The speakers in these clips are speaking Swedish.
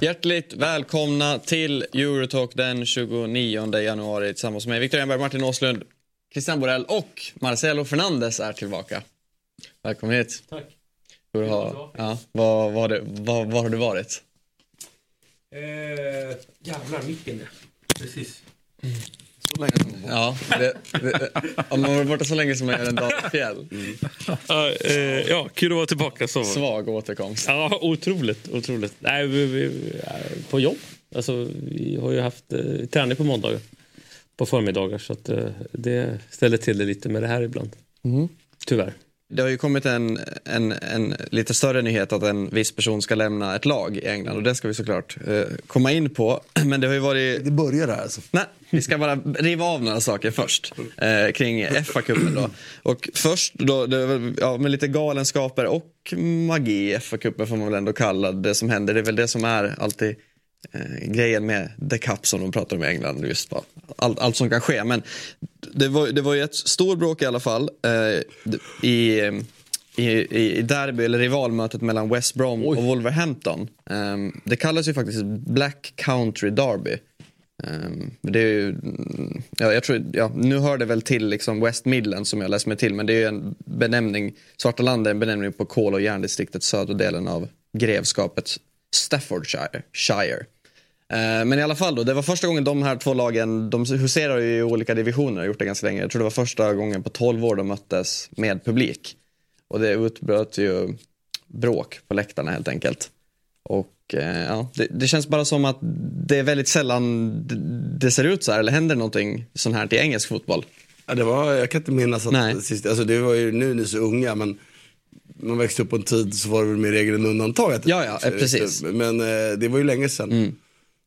Hjärtligt välkomna till Eurotalk den 29 januari tillsammans med Viktor Enberg, Martin Åslund, Christian Borell och Marcelo Fernandes är tillbaka. Välkommen hit. Tack. Hur har, ja, vad, vad, vad, vad har du varit? Eh, jävlar, micken där. Precis. Ja, det, det, om man varit borta så länge som man gör en dag i fjäll. Ja, eh, ja, kul att vara tillbaka. Så. Svag återkomst. Ja, otroligt. otroligt. Nej, vi, vi, är på jobb. Alltså, vi har ju haft eh, träning på måndagar. På förmiddagar. Så att, eh, det ställer till det lite med det här ibland. Tyvärr. Det har ju kommit en, en, en lite större nyhet att en viss person ska lämna ett lag i England och det ska vi såklart eh, komma in på. Men det har ju varit Det börjar här alltså. Nej, vi ska bara riva av några saker först eh, kring FA-cupen då. Och först då, det, ja, med lite galenskaper och magi i FA-cupen får man väl ändå kalla det som händer. Det är väl det som är alltid eh, grejen med The Cup som de pratar om i England. Just bara, allt, allt som kan ske. Men det var, det var ju ett stort bråk i alla fall eh, i, i, i derby eller rivalmötet mellan West Brom och Wolverhampton. Ehm, det kallas ju faktiskt Black Country Derby. Men det är ju, ja, jag tror, ja, nu hör det väl till liksom West Midlands som jag läst mig till men det är en benämning, Svarta land är en benämning på kol och järndistriktet södra delen av grevskapet Staffordshire. Shire. Eh, Men i alla fall då, det var första gången de här två lagen, de huserar ju i olika divisioner, gjort det ganska länge. Jag tror det var första gången på 12 år de möttes med publik. Och det utbröt ju bråk på läktarna helt enkelt. Och eh, ja, det, det känns bara som att det är väldigt sällan det, det ser ut så här, eller händer någonting sånt här till engelsk fotboll. Ja, det var, jag kan inte minnas att Nej. sist, alltså det var ju nu är så unga men man växte upp på en tid så var det väl mer regel än undantag. att- Ja, ja, eh, precis. Men eh, det var ju länge sedan. Mm.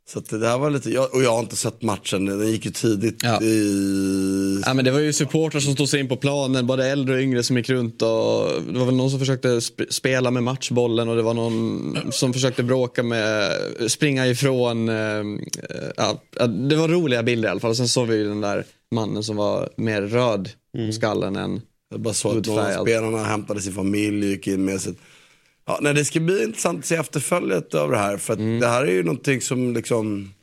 Så det här var lite, jag, och jag har inte sett matchen, den gick ju tidigt Ja. i... Ja, men det var ju supportrar som stod sig in på planen, både äldre och yngre som gick runt och det var väl någon som försökte sp- spela med matchbollen och det var någon som försökte bråka med, springa ifrån. Eh, ja, det var roliga bilder i alla fall och sen såg vi ju den där mannen som var mer röd på skallen än Jag bara såg att Hudfärgad. spelarna hämtade sin familj och gick in med sig. Ja, nej, det ska bli intressant att se efterföljet av det här. För Mm. det här är ju någonting som liksom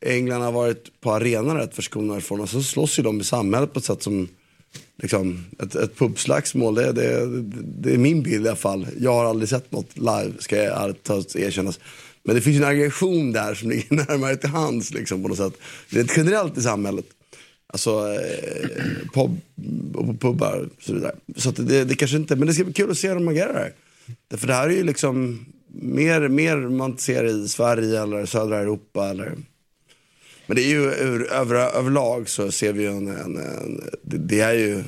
England har varit på arenan rätt förskonade ifrån. Och så slåss ju de i samhället på ett sätt som liksom, ett, ett pubslagsmål. Det, det, det är min bild i alla fall. Jag har aldrig sett något live, ska jag erkännas. Men det finns ju en aggression där som ligger närmare till hands liksom, på något sätt. Rent generellt i samhället. Alltså eh, pub på pubbar och så vidare. Så att det, det kanske inte, men det ska bli kul att se hur de agerar För det här är ju liksom mer, mer man ser i Sverige eller södra Europa eller men det är ju ur, över, överlag så ser vi ju en, en, en det, det är ju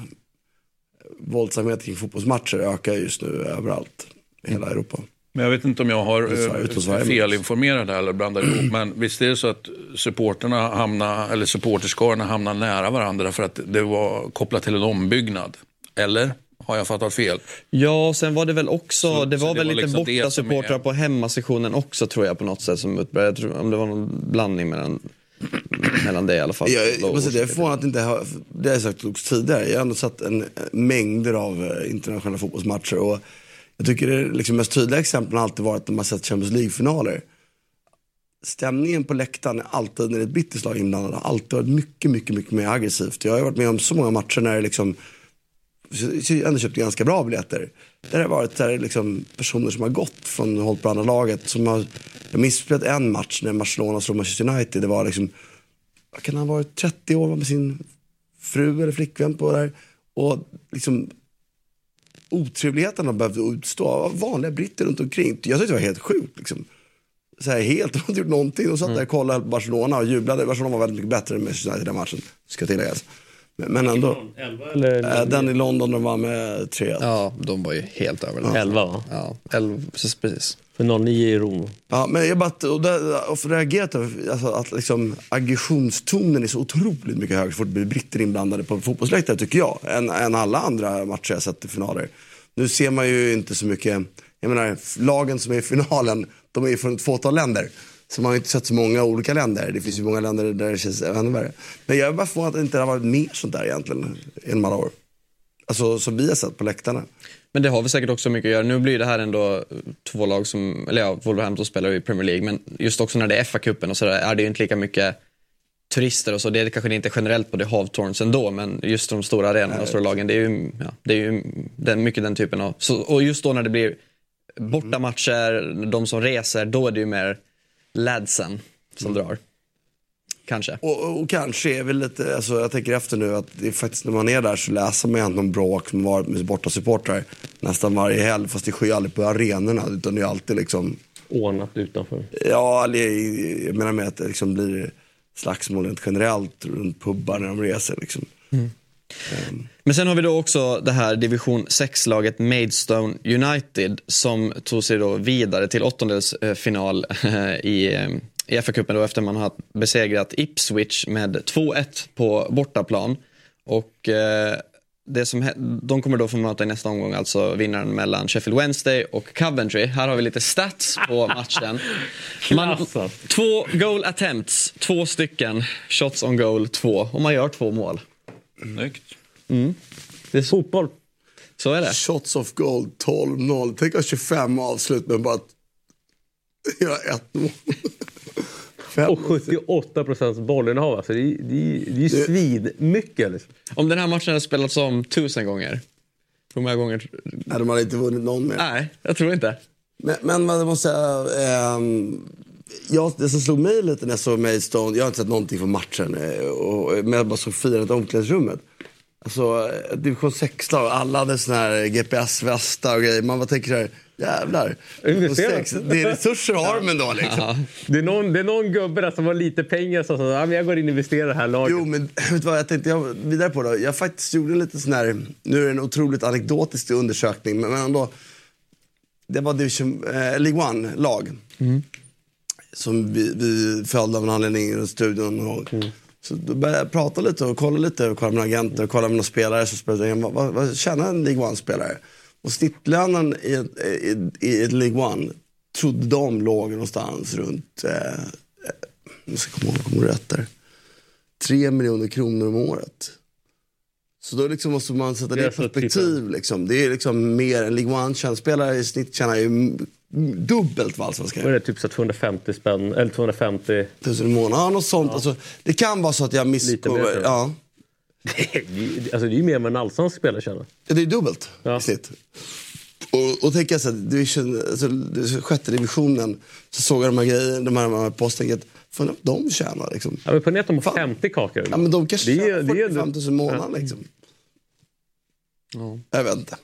våldsamhet kring fotbollsmatcher ökar just nu överallt i hela Europa. Men jag vet inte om jag har eh, felinformerad här eller blandar ihop. Men visst är det så att supporterna hamnar, eller supporterskarorna hamnar nära varandra för att det var kopplat till en ombyggnad? Eller? Har jag fattat fel? Ja, sen var det väl också, Så- det var det väl var lite liksom borta det supportrar är- på hemmasektionen också tror jag på något sätt som utbredde. Jag tror, om det var någon blandning mellan, mellan det i alla fall. Jag, jag, måste säga, jag är förvånad att inte ha, det har jag sagt också tidigare, jag har ändå sett en, mängder av eh, internationella fotbollsmatcher och jag tycker det liksom mest tydliga exemplen har alltid varit när man sett Champions League-finaler. Stämningen på läktaren är alltid, när det är ett brittiskt lag inblandat, har alltid varit mycket, mycket, mycket mer aggressivt. Jag har varit med om så många matcher när det liksom, jag ändå köpt ganska bra biljetter. Där har det varit där liksom personer som har gått från hållit på andra laget. Som har, jag minns en match när Barcelona slog Manchester United. Det var liksom, kan han ha varit, 30 år var med sin fru eller flickvän på där. Och liksom otrevligheten de behövde utstå av vanliga britter runt omkring. Jag tyckte det var helt sjukt. Liksom. Så här, helt, de hade gjort någonting. De satt där och kollade på Barcelona och jublade. Barcelona var väldigt mycket bättre än Manchester United i den matchen, ska tilläggas. Men, men ändå, 11 eller? äh, den i London de var med 3 Ja, de var ju helt över. 11 va? Ja, elva, precis, precis. För 09 i Rom. Ja, men jag bara, och där, och reagerat över alltså, att liksom, aggressionstonen är så otroligt mycket högre så fort det blir britter inblandade på fotbollsläktare tycker jag. Än, än alla andra matcher jag sett i finaler. Nu ser man ju inte så mycket, jag menar lagen som är i finalen, de är ju från ett fåtal länder. Så man har inte sett så många olika länder. Det finns ju många länder där det känns ännu värre. Men jag är bara förvånad att det inte har varit mer sånt där egentligen genom alla år. Alltså som vi har sett på läktarna. Men det har väl säkert också mycket att göra. Nu blir det här ändå två lag som, eller ja, Wolverhampton spelar ju i Premier League, men just också när det är FA-cupen och sådär är det ju inte lika mycket turister och så. Det är det kanske inte generellt på det Havtorns ändå, men just de stora arenorna och stora lagen, det är ju, ja, det är ju den, mycket den typen av... Så, och just då när det blir bortamatcher, de som reser, då är det ju mer ladsen som drar. Kanske. Och, och, kanske är väl lite, alltså jag tänker efter nu att det är faktiskt när man är där så läser man ju någon bråk som varit med bortasupportrar nästan varje helg. Fast det sker ju aldrig på arenorna utan det är alltid liksom, Ordnat utanför. ja jag menar med att det liksom blir slagsmål rent generellt runt pubbar när de reser liksom. Men sen har vi då också det här division 6-laget Maidstone United som tog sig då vidare till åttondelsfinal i, eh, i FA-cupen då efter man har besegrat Ipswich med 2-1 på bortaplan. Och eh, det som, de kommer då få möta i nästa omgång alltså vinnaren mellan Sheffield Wednesday och Coventry. Här har vi lite stats på matchen. Man, två goal attempts, två stycken. Shots on goal, två. Och man gör två mål. Snyggt. Det är så, Fotboll. så är det. Shots of gold 12-0. Tänk att ha 25 avslut men bara göra ett mål. Och 78 procents bollinnehav. Alltså det, är, det, är, det är ju svinmycket. Liksom. Om den här matchen hade spelats om tusen gånger, hur många gånger? Nej, de hade inte vunnit någon mer. Nej, jag tror inte. Men, men måste säga, ehm, jag, det som slog mig lite när jag såg Maidstone, jag har inte sett någonting från matchen, eh, och, men jag bara såg firandet i omklädningsrummet. Alltså, eh, division 6-lag, alla hade såna här GPS-västar och grejer. Man bara tänker så här, jävlar. Sex, Det är resurser har de ändå liksom. Det, är någon, det är någon gubbe där som har lite pengar som sa ja, men jag går in och investerar i det här laget. Jo, men vet du vad jag tänkte jag vidare på då? Jag faktiskt gjorde en liten sån här, nu är det en otroligt anekdotisk undersökning, men, ändå. Det var Division, eh, League One-lag. Som vi, vi följde av en anledning i studion. Och, Så då började jag prata lite och kolla lite, och kolla med agenter och kolla med några spelare. Så spelade vad, vad, vad tjänar en League One-spelare? Och snittlönen i, i, i League One trodde de låg någonstans runt, eh, eh, jag ska komma ihåg, kommer rätt där. 3 miljoner kronor om året. Så då liksom måste man sätta det i perspektiv. Liksom. Det är liksom mer än League One-spelare i snitt tjänar ju dubbelt vad allsvenskan Vad är gör. det, typ så 250 spänn, eller 250. Tusen i månaden, ja, något sånt. Alltså, det kan vara så att jag misskommer. Ja, Det är ju- alltså, det är ju mer än vad en allsvensk spelare tjänar. det är dubbelt Ja. i snitt. Och, och tänker jag så här, division, alltså, sjätte divisionen, så såg jag de här grejerna, de här, de här posten, att fan, de tjänar liksom. Ja, men ponera att de har Fan. 50 kakor. Ja, men de kanske Det är- tjänar det är 45 000 i månaden liksom. Ja. Jag vet inte.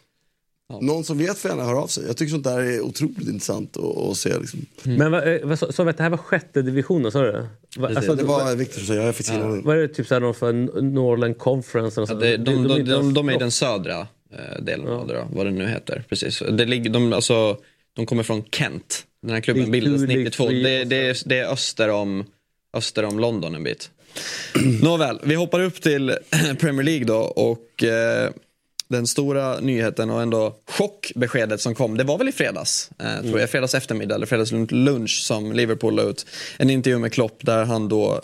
Någon som vet får gärna höra av sig. Jag tycker sånt där är otroligt intressant att, att se. Liksom. Men vad, sa vi att det här var sjätte divisionen? Sa du det? Va, alltså, Det var Viktor som sa, jag fick ingen aning. Vad är det typ såhär någon för Northern Conference? Eller Ja, så? det, de, de, de, de, de är i den södra eh, delen av det då, vad det nu heter. Precis. Det ligger, de, alltså, de kommer från Kent. Den här klubben bildades two, League 92. three Det, det, är, det är öster om, öster om London en bit. Nåväl, vi hoppar upp till Premier League då och eh, den stora nyheten och ändå chockbeskedet som kom, det var väl i fredags, eh, tror jag, fredags eftermiddag eller fredags lunch som Liverpool la ut en intervju med Klopp där han då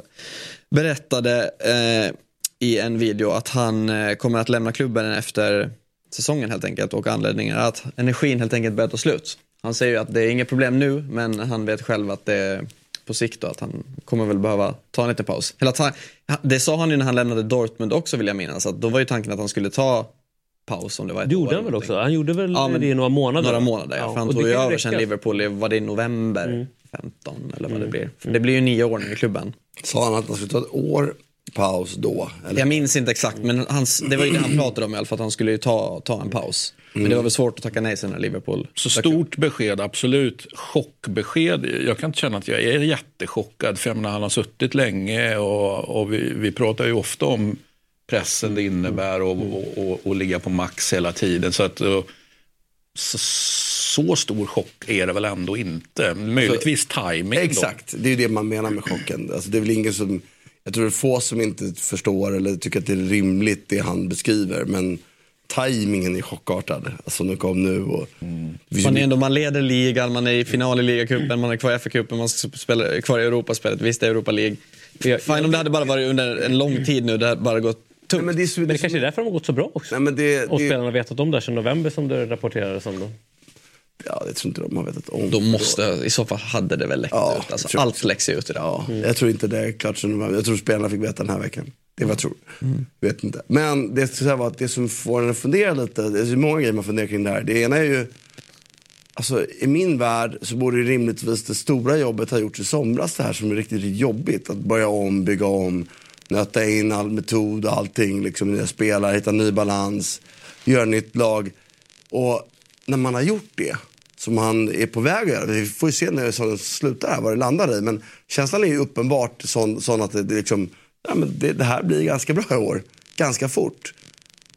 berättade eh, i en video att han eh, kommer att lämna klubben efter säsongen helt enkelt och anledningen är att energin helt enkelt börjar ta slut. Han säger ju att det är inget problem nu men han vet själv att det är på sikt då, att han kommer väl behöva ta en liten paus. Eller att han, det sa han ju när han lämnade Dortmund också vill jag minnas, att då var ju tanken att han skulle ta paus om det var ett år gjorde eller han väl någonting. också? Han gjorde väl Ja, men det i några månader? Några månader, ja. för han tog ju över sen Liverpool, i- var det i november Mm. 15 eller vad det blir. För det blir ju nio år nu i klubben. Sa han att han skulle ta ett år paus då? Eller? Jag minns inte exakt, men hans, det var ju det han pratade om i alla fall, att han skulle ju ta, ta en paus. Men det var väl svårt att tacka nej sen när Liverpool... Så stort besked, absolut. Chockbesked. Jag kan inte känna att jag är jättechockad. För jag menar, han har suttit länge och, och vi, vi pratar ju ofta om pressen det innebär och, och, och, och ligga på max hela tiden. Så, att, och, så, så stor chock är det väl ändå inte. Möjligtvis timing Exakt, det är det man menar med chocken. Alltså, det är väl ingen som, jag tror det är få som inte förstår eller tycker att det är rimligt det han beskriver. Men tajmingen är chockartad. Alltså den kom nu och... Man, är ändå, man leder ligan, man är i final i ligacupen, man är kvar i FA-cupen, man spelar kvar i Europaspelet. Visst, det är Europa League. Fine om det hade bara varit under en lång tid nu, det hade bara gått tungt. Nej, men det, är så, Men det kanske är därför de har gått så bra också. Nej, men det, och det, spelarna har vetat om det här sedan november som det rapporterades om. Då. ja, jag tror inte de har vetat om. De måste, i så fall hade det väl läckt Ja, ut. Alltså, allt läcks ut idag. Ja, Jag tror inte det är klart. Jag tror spelarna fick veta den här veckan. Det är vad jag tror. Vet inte. Men det, jag ska säga var att det som får en att fundera lite, det är så många grejer man funderar kring det här. Det ena är ju, alltså i min värld så borde ju rimligtvis det stora jobbet ha gjorts i somras det här som är riktigt, riktigt jobbigt. Att börja om, bygga om, nöta in all metod och allting, liksom nya spelare, hitta ny balans, göra nytt lag. Och när man har gjort det, som han är på väg att göra, vi får ju se när det slutar här, vad det landar i, men känslan är ju uppenbart sån, sån att det, det, liksom, ja, men det, det här blir ganska bra i år, ganska fort.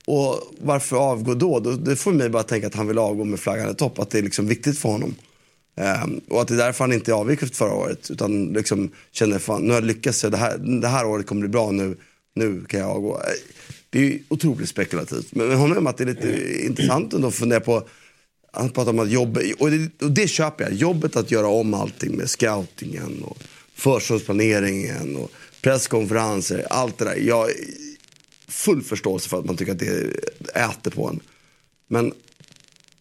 Och varför avgå då? då? Det får mig bara tänka att han vill avgå med flaggan i topp, att det är liksom viktigt för honom. Um, och att det är därför han inte avgick efter förra året, utan liksom känner fan, nu har jag lyckats, det här, det här året kommer bli bra nu, nu kan jag avgå. Eh, det är ju otroligt spekulativt. Men jag håller med om att det är lite intressant ändå att fundera på, han pratar om att jobba, och det, och det köper jag, jobbet att göra om allting med scoutingen och försäsongsplaneringen och presskonferenser, allt det där. Jag har full förståelse för att man tycker att det äter på en. Men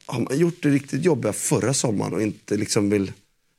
har man gjort det riktigt jobbiga förra sommaren och inte liksom vill...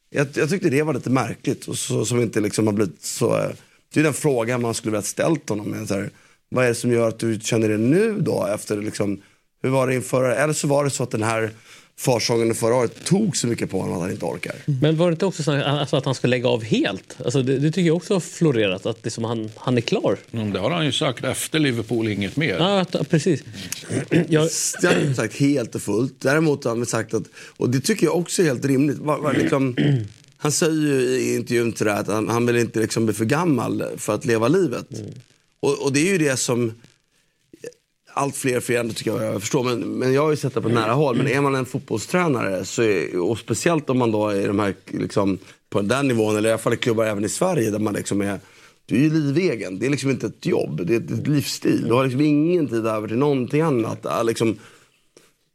Jag, jag tyckte det var lite märkligt och så, som inte liksom har blivit så... Eh, det är den frågan man skulle vilja ställt honom. Men så här, vad är det som gör att du känner det nu då? Efter liksom, hur var det inför? Eller så var det så att den här försången förra året tog så mycket på honom att han inte orkar. Men var det inte också så alltså, att han ska lägga av helt? Alltså, det, det tycker jag också har florerat, att det som han, han är klar. Mm, Det har han ju sagt efter Liverpool, inget mer. Ja, att, precis. Jag, Det har han sagt helt och fullt. Däremot har han sagt att, och det tycker jag också är helt rimligt. Var, var liksom, han säger ju i intervjun till det här att han, han vill inte liksom bli för gammal för att leva livet. Och, och det är ju det som allt fler, fler tycker jag, jag förstår. Men, men jag har ju sett det på nära håll. Men är man en fotbollstränare, så är, och speciellt om man då är de här, liksom, på den nivån, eller i alla fall i klubbar även i Sverige där man liksom är du är ju livegen. Det är liksom inte ett jobb, det är ett livsstil. Du har liksom ingen tid över till någonting annat. Äh, liksom,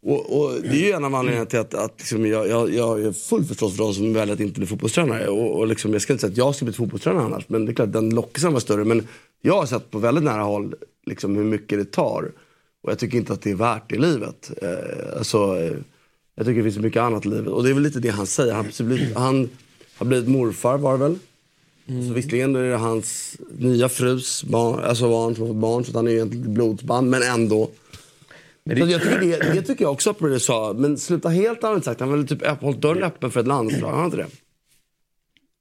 och, och det är ju en av anledningarna till att, att liksom jag, jag, jag är full förstås för de som väljer att inte bli fotbollstränare. Och, och liksom, jag ska inte säga att jag skulle bli fotbollstränare annars, men det är klart den lockelsen var större. Men jag har sett på väldigt nära håll liksom, hur mycket det tar. Och jag tycker inte att det är värt det i livet. Eh, alltså, eh, jag tycker det finns mycket annat i livet. Och det är väl lite det han säger. Han, har precis blivit- han har blivit morfar var det väl. Så visserligen är det hans nya frus barn, alltså barn som har fått barn, så att han är ju egentligen blodsband, men ändå. Men Så det- jag tycker det, det tycker jag också på det du sa. Men sluta helt har han inte sagt. Han har väl typ hållit dörren öppen för ett landslag. Har han inte det?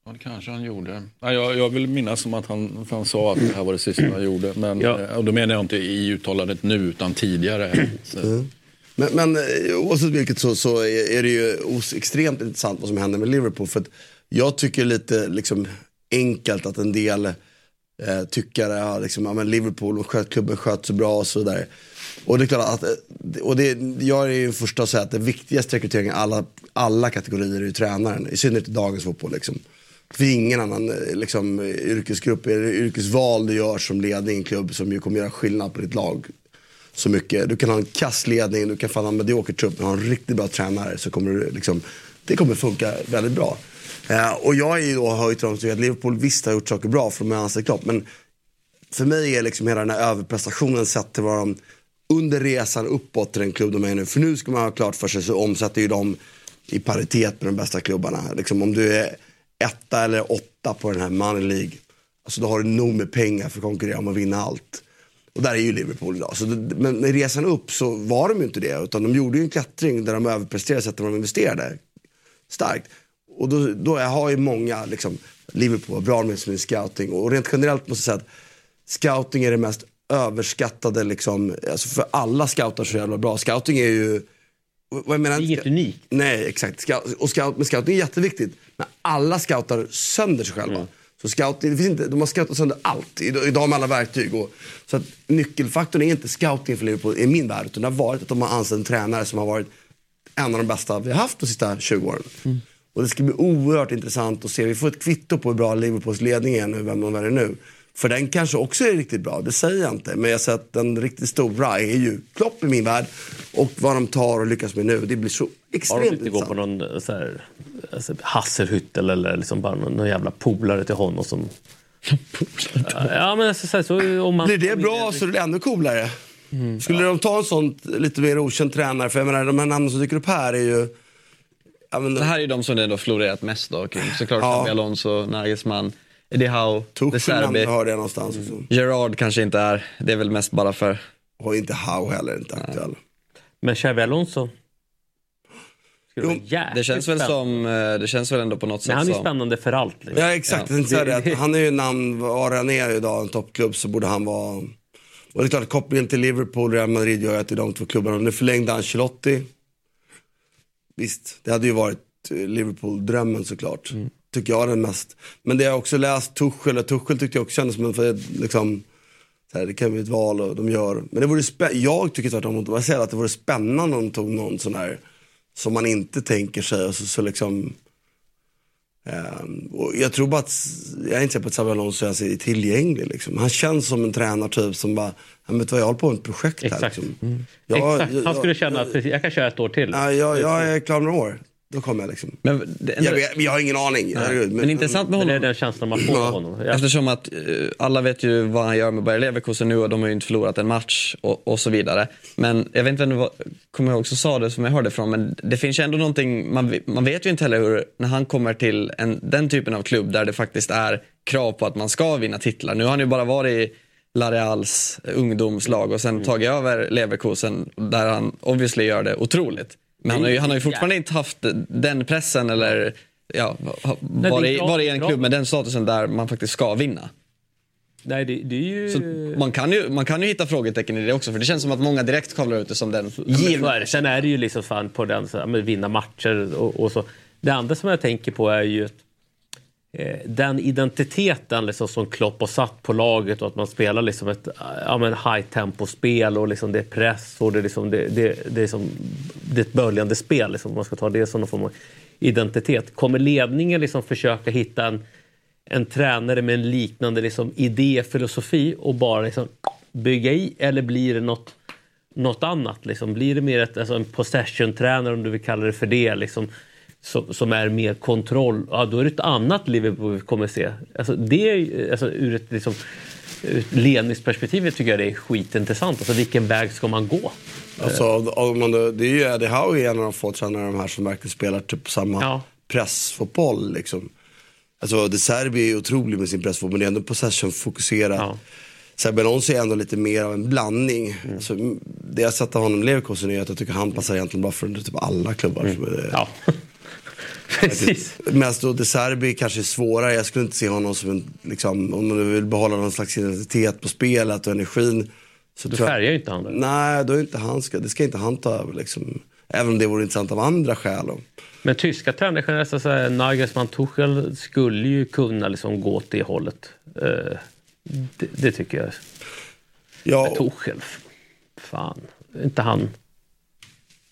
Ja, det kanske han gjorde. Ja, jag, jag vill minnas som att han, han sa att det här var det sista han gjorde. Men, Ja. eh, Och då menar jag inte i uttalandet nu, utan tidigare. Så, Men, men eh, oavsett vilket så, så är det ju extremt intressant vad som händer med Liverpool. För att jag tycker lite liksom, enkelt att en del eh, tyckare, ja, liksom, ja, men Liverpool och sköt, klubben sköt så bra och så där. Och det är klart att, eh, och det, jag är ju första att säga att det viktigaste rekryteringen i alla, alla kategorier är ju tränaren. I synnerhet i dagens fotboll. Liksom för ingen annan eh, liksom, eh, yrkesgrupp eller yrkesval du gör som ledning i en klubb som ju kommer göra skillnad på ditt lag så mycket. Du kan ha en kassledning, du kan fan ha en medioker trupp, men ha en riktigt bra tränare så kommer du liksom, det kommer funka väldigt bra. Eh, och jag är ju då, höjt ju till dem som att Liverpool visst har gjort saker bra för de är anställt men för mig är liksom hela den här överprestationen sett till vad de under resan uppåt till den klubb de är nu. För nu ska man ha klart för sig så omsätter ju de i paritet med de bästa klubbarna. Liksom om du är etta eller åtta på den här Money League, alltså då har du nog med pengar för att konkurrera om att vinna allt. Och där är ju Liverpool idag. Så det, men i resan upp så var de ju inte det. Utan de gjorde ju en klättring där de överpresterade sättet de investerade starkt. Och då, då jag har ju många, liksom, Liverpool, var bra med sin scouting. Och rent generellt måste jag säga att scouting är det mest överskattade, liksom, alltså för alla scoutar så jävla bra. Scouting är ju, jag menar, Det är inget unikt. Nej, exakt. Scout, och scout, men scouting är jätteviktigt. Men alla scoutar sönder sig själva. Så scouting, det finns inte, de har scoutat sönder allt. Idag, med alla verktyg. Och, så att nyckelfaktorn är inte scouting för Liverpool i min värld. Utan det har varit att de har anställt en tränare som har varit en av de bästa vi har haft de sista 20 åren. Och det ska bli oerhört intressant att se. Vi får ett kvitto på hur bra Liverpools ledning är nu, vem de väljer nu. För den kanske också är riktigt bra, det säger jag inte. Men jag säger att den riktigt stora är ju Klopp i min värld. Och vad de tar och lyckas med nu, det blir så Har extremt de inte gått på någon så här, alltså, Hasselhüttel eller liksom bara någon, någon jävla polare till honom som... ja men alltså, så, här, så, om man... Blir det bra så är det ännu coolare. Skulle de ta en sån lite mer okänd tränare, för jag menar de här namnen som dyker upp här är ju... Ja, men, Det här är ju de som det ändå florerat mest då kring. Såklart Ja. Alonso, Nagelsmann, Howe, De Serbi. hörde jag någonstans. också. Gerard kanske inte är, det är väl mest bara för... Och inte Howe heller, inte aktuell. Men Xabi Alonso? Jo, Det känns väl spännande. som, eh, det känns väl ändå på något Men sätt han är ju som... spännande för allt. Liksom. Ja exakt, Ja. det. Det- han är ju namn, var han är idag en toppklubb så borde han vara... Och det är klart kopplingen till Liverpool och Real Madrid gör att det är de två klubbarna. Nu förlängde Ancelotti. Visst, det hade ju varit eh, Liverpool-drömmen såklart. Tycker jag den mest. Men det jag också läst, Tuchel, och Tuchel tyckte jag också kändes som en, för liksom, så här, det kan bli ett val och de gör. Men det vore jag tycker tvärtom, jag säger att det vore spännande om de tog någon sån här som man inte tänker sig och så, så liksom Ehm, och jag tror bara att, jag är inte säker på att Xabi Alonso ens är tillgänglig. Liksom. Han känns som en tränartyp som bara, "Ja, vet vad, jag håller på med ett projekt här. Exakt. Liksom. Jag, Exakt. Han jag- skulle känna att jag kan köra ett år till. Ja, jag, jag är klar om några år. Då kommer jag liksom. Men, det, Jag, vet, men jag har ingen aning. Herregud, men intressant med Men det är honom. den känslan man får Ja. av honom. Ja. Eftersom att eh, alla vet ju vad han gör med Bayer Leverkusen nu och de har ju inte förlorat en match och, och så vidare. Men jag vet inte vem var, kommer jag också sa det som jag hörde från, men det finns ju ändå någonting, man, man vet ju inte heller hur, när han kommer till en, den typen av klubb där det faktiskt är krav på att man ska vinna titlar. Nu har han ju bara varit i La Reals ungdomslag och sen tagit över Leverkusen där han obviously gör det otroligt. Men han har ju, han har ju fortfarande inte haft den pressen eller ja, ha- det är var i en klubb med den statusen där man faktiskt ska vinna. Nej, det, det är ju... Man, kan ju, man kan ju hitta frågetecken i det också för det känns som att många direkt kavlar ut det som den givna. Sen är det ju liksom fan på den, så, men vinna matcher och, och så. Det andra som jag tänker på är ju att Eh, den identiteten liksom som Klopp har satt på laget och att man spelar liksom ett ja, men high tempo-spel och liksom det är press och det är, liksom, det, det, det är, som, det är ett böljande spel. Liksom, man ska ta det som någon form av identitet. Kommer ledningen liksom försöka hitta en, en tränare med en liknande liksom, idé, filosofi och bara liksom, bygga i eller blir det något något annat? Liksom? Blir det mer ett, alltså en possession-tränare, om du vill kalla det för det, liksom, som, som är mer kontroll? Ja, då är det ett annat Liverpool vi kommer se. Alltså, det alltså, ur ett, liksom, ledningsperspektiv tycker jag det är skitintressant. Alltså, vilken väg ska man gå? Alltså, om man, det är ju Eddie Howe en av de få tränare de här som verkligen spelar typ samma Ja. pressfotboll. Liksom. Alltså, De Serbi är otrolig med sin pressfotboll, men det är ändå possession-fokuserat. Ja. Serbi Alonso är ändå lite mer av en blandning. Mm. Alltså, det jag sett av honom i Leverkusen är att jag tycker han passar egentligen bara för typ alla klubbar. Mm. Ja. Precis. Då De Serbi kanske är svårare. Jag skulle inte se honom som en, liksom, om man vill behålla någon slags identitet på spelet och energin. Så jag- färgar ju inte han det. Nej, då är inte han det ska inte han ta över liksom. Även om det vore intressant av andra skäl. Men tyska tränare generellt, så säga, Nagelsmann, Tuchel skulle ju kunna liksom gå åt det hållet. Eh, det, det tycker jag. Ja, Tuchel, fan. Inte han.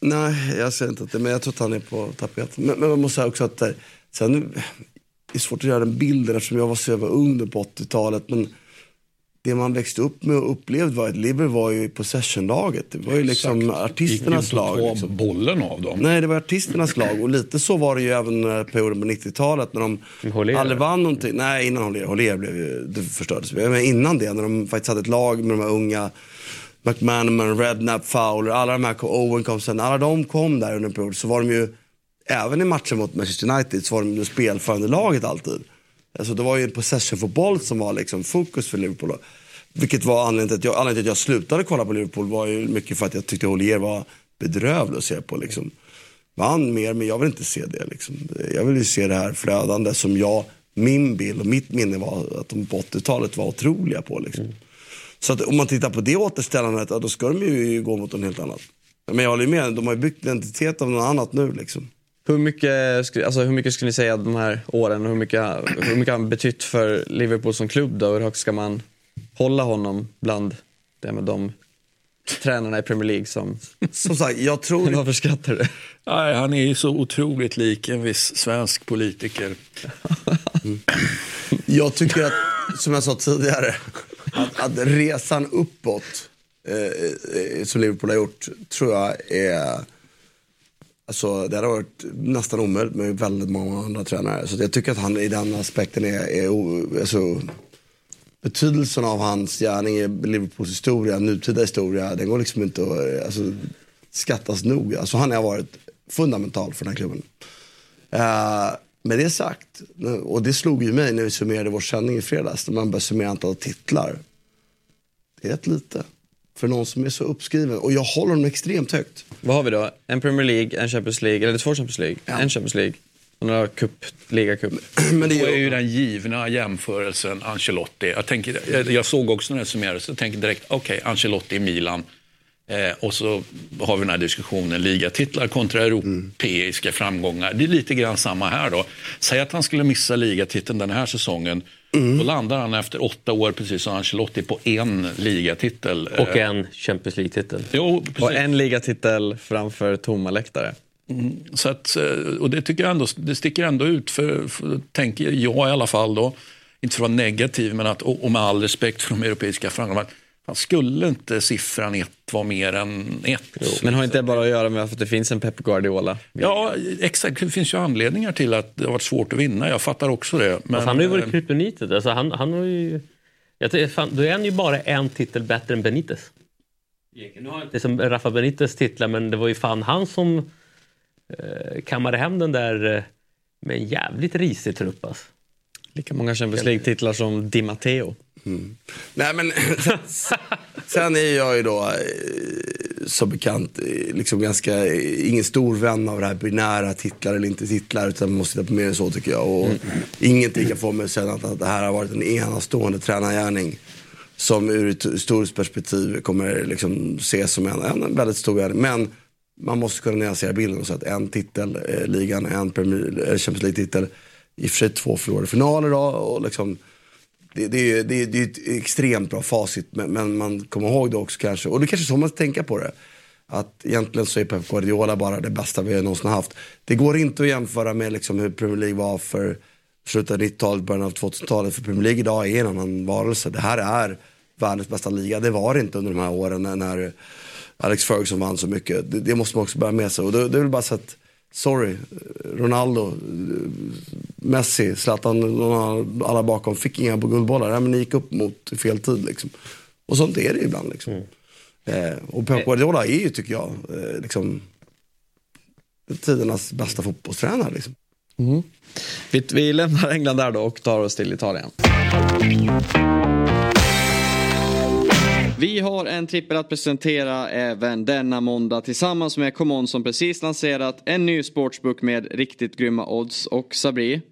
Nej, jag säger inte att det, men jag tror att han är på tapeten. Men, men man måste säga också att eh, sen, det är svårt att göra den bilden eftersom jag var så jävla ung på 80-talet. Men det man växte upp med och upplevde var att Liverpool var ju possessionlaget. Det var ju liksom artisternas Gick lag. inte att Liksom. bollen av dem. Nej, det var artisternas lag. Och lite så var det ju även eh, perioden på 90-talet när de Hollér. aldrig vann någonting. Nej, innan Hollér. Hollér blev ju, det förstördes. Men innan det, när de faktiskt hade ett lag med de här unga McManaman, Redknapp, Fowler, alla de här, Owen kom sen. Alla de kom där under en period. Så var de ju, även i matchen mot Manchester United, så var de ju spelförande laget alltid. Alltså det var ju en possession-fotboll som var liksom fokus för Liverpool. Vilket var anledningen till att jag, anledningen till att jag slutade kolla på Liverpool var ju mycket för att jag tyckte Olier var bedrövlig att se på. Liksom. Vann mer, men jag vill inte se det. Liksom. Jag vill ju se det här flödande som jag, min bild och mitt minne var att de på 80-talet var otroliga på. Liksom. Mm. Så att om man tittar på det återställandet, ja, då ska de ju gå mot något helt annat. Men jag håller ju med, de har ju byggt identitet av något annat nu. Liksom. Hur mycket, alltså, hur mycket skulle ni säga de här åren, hur mycket, hur mycket har han betytt för Liverpool som klubb då? Hur högt ska man hålla honom bland det med de tränarna i Premier League som... Som sagt, jag tror... Varför skrattar du? Nej, han är ju så otroligt lik en viss svensk politiker. Jag tycker att, som jag sa tidigare, att, att resan uppåt eh, eh, som Liverpool har gjort tror jag är Alltså, det hade varit nästan omöjligt med väldigt många andra tränare. Så jag tycker att han i den aspekten är, är alltså, betydelsen av hans gärning i Liverpools historia, nutida historia, den går liksom inte att eh, alltså, skattas nog. Alltså, han har varit fundamental för den här klubben. Uh, med det sagt, och det slog ju mig när vi summerade vår sändning i fredags, när man började summera antalet titlar. Det är rätt lite för någon som är så uppskriven. Och jag håller honom extremt högt. Vad har vi då? En Premier League, en Champions League, eller två Champions League, ja. en Champions League. Och några cup, ligacup. Men det är ju den givna jämförelsen Ancelotti. Jag, tänker, jag såg också när det summerades, jag tänker direkt, okej, okay, Ancelotti i Milan. Eh, och så har vi den här diskussionen, ligatitlar kontra europeiska mm. framgångar. Det är lite grann samma här då. Säg att han skulle missa ligatiteln den här säsongen. Mm. Då landar han efter åtta år, precis som Ancelotti, på en ligatitel. Och en Champions League-titel. Jo, och en ligatitel framför tomma läktare. Mm, så att, eh, och det tycker jag ändå, det sticker ändå ut, för, för tänker jag i alla fall då, inte för att vara negativ, men att, och med all respekt för de europeiska framgångarna, skulle inte siffran ett vara mer än ett? Jo, men har inte det bara att göra med att det finns en Pep Guardiola? Ja, exakt. Det finns ju anledningar till att det har varit svårt att vinna. Jag fattar också det. Men... Alltså, han har ju varit kryptonitet. Alltså, han, han har ju... Jag fan, då är han ju bara en titel bättre än Benitez. Det är som Rafa Benitez titlar, men det var ju fan han som eh, kammade hem den där eh, med en jävligt risig trupp. Alltså. Lika många Champions League-titlar som Di Matteo. Mm. Nej men sen är jag ju då eh, som bekant eh, liksom ganska, eh, ingen stor vän av det här binära titlar eller inte titlar utan man måste titta på mer än så tycker jag. Och mm. Ingenting kan få mig att säga att det här har varit en enastående tränargärning som ur ett historiskt perspektiv kommer liksom ses som en, en väldigt stor gärning. Men man måste kunna nyansera bilden så att en titel, eh, ligan, en Premier, eh, Champions League-titel, i och för sig två förlorade finaler då, och liksom det, det, det, det är ett extremt bra facit, men, men, man kommer ihåg det också kanske. Och det är kanske så man ska tänka på det. Att egentligen så är Pep Guardiola bara det bästa vi någonsin haft. Det går inte att jämföra med liksom hur Premier League var för slutet av 90-talet, början av 2000-talet. För Premier League idag är en annan varelse. Det här är världens bästa liga. Det var det inte under de här åren när, när Alex Ferguson vann så mycket. Det, det, måste man också bära med sig. Och det, det är väl bara så att sorry, Ronaldo, Messi, Zlatan, alla bakom fick inga guldbollar. Ja, men ni gick upp mot fel tid liksom. Och sånt är det ibland liksom. Mm. Eh, och Pep Guardiola är ju, tycker jag, eh, liksom tidernas bästa fotbollstränare liksom. Mm. Vi, vi lämnar England där då och tar oss till Italien. Vi har en trippel att presentera även denna måndag tillsammans med Common som precis lanserat en ny sportsbook med riktigt grymma odds. Och Sabri,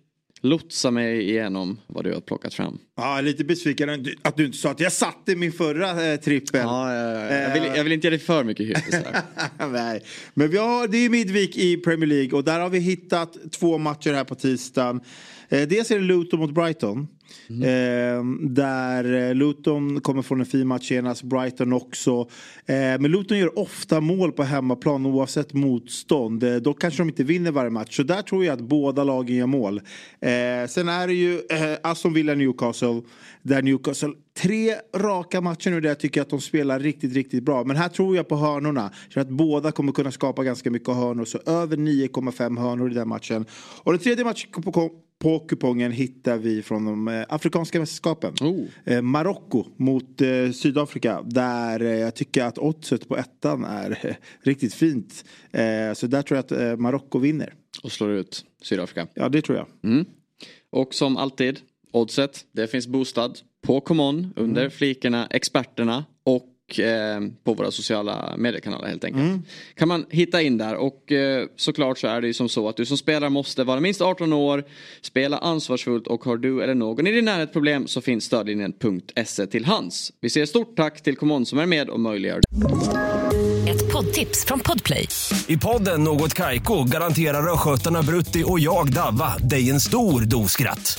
lotsa mig igenom vad du har plockat fram. Ja, lite besviken att du inte sa att jag satte min förra eh, trippel. Ja, jag, vill, jag vill inte ge dig för mycket hype. Nej, men vi har, det är Midvik i Premier League och där har vi hittat två matcher här på tisdagen. Eh, dels är det Luton mot Brighton. Mm. Eh, där eh, Luton kommer från en fin match senast, Brighton också. Eh, men Luton gör ofta mål på hemmaplan oavsett motstånd. Eh, då kanske de inte vinner varje match. Så där tror jag att båda lagen gör mål. Eh, sen är det ju eh, Aston Villa Newcastle. Där Newcastle, tre raka matcher nu där jag tycker att de spelar riktigt, riktigt bra. Men här tror jag på hörnorna. Så att båda kommer kunna skapa ganska mycket hörnor. Så över 9,5 hörnor i den matchen. Och den tredje matchen på på kupongen hittar vi från de eh, afrikanska mästerskapen. Oh. Eh, Marocko mot eh, Sydafrika. Där eh, jag tycker att oddset på ettan är eh, riktigt fint. Eh, så där tror jag att Marocko vinner. Och slår ut Sydafrika. Ja, det tror jag. Mm. Och som alltid, oddset, det finns boostad på Common under mm. flikerna experterna och eh, på våra sociala mediekanaler helt enkelt. Mm. Kan man hitta in där och eh, såklart så är det ju som så att du som spelare måste vara minst 18 år, spela ansvarsfullt och har du eller någon i din närhet problem så finns stödlinjen.se till hands. Vi säger stort tack till Common som är med och möjliggör Ett poddtips från Podplay. I podden Något Kaiko garanterar östgötarna Brutti och jag Davva dig en stor dos skratt.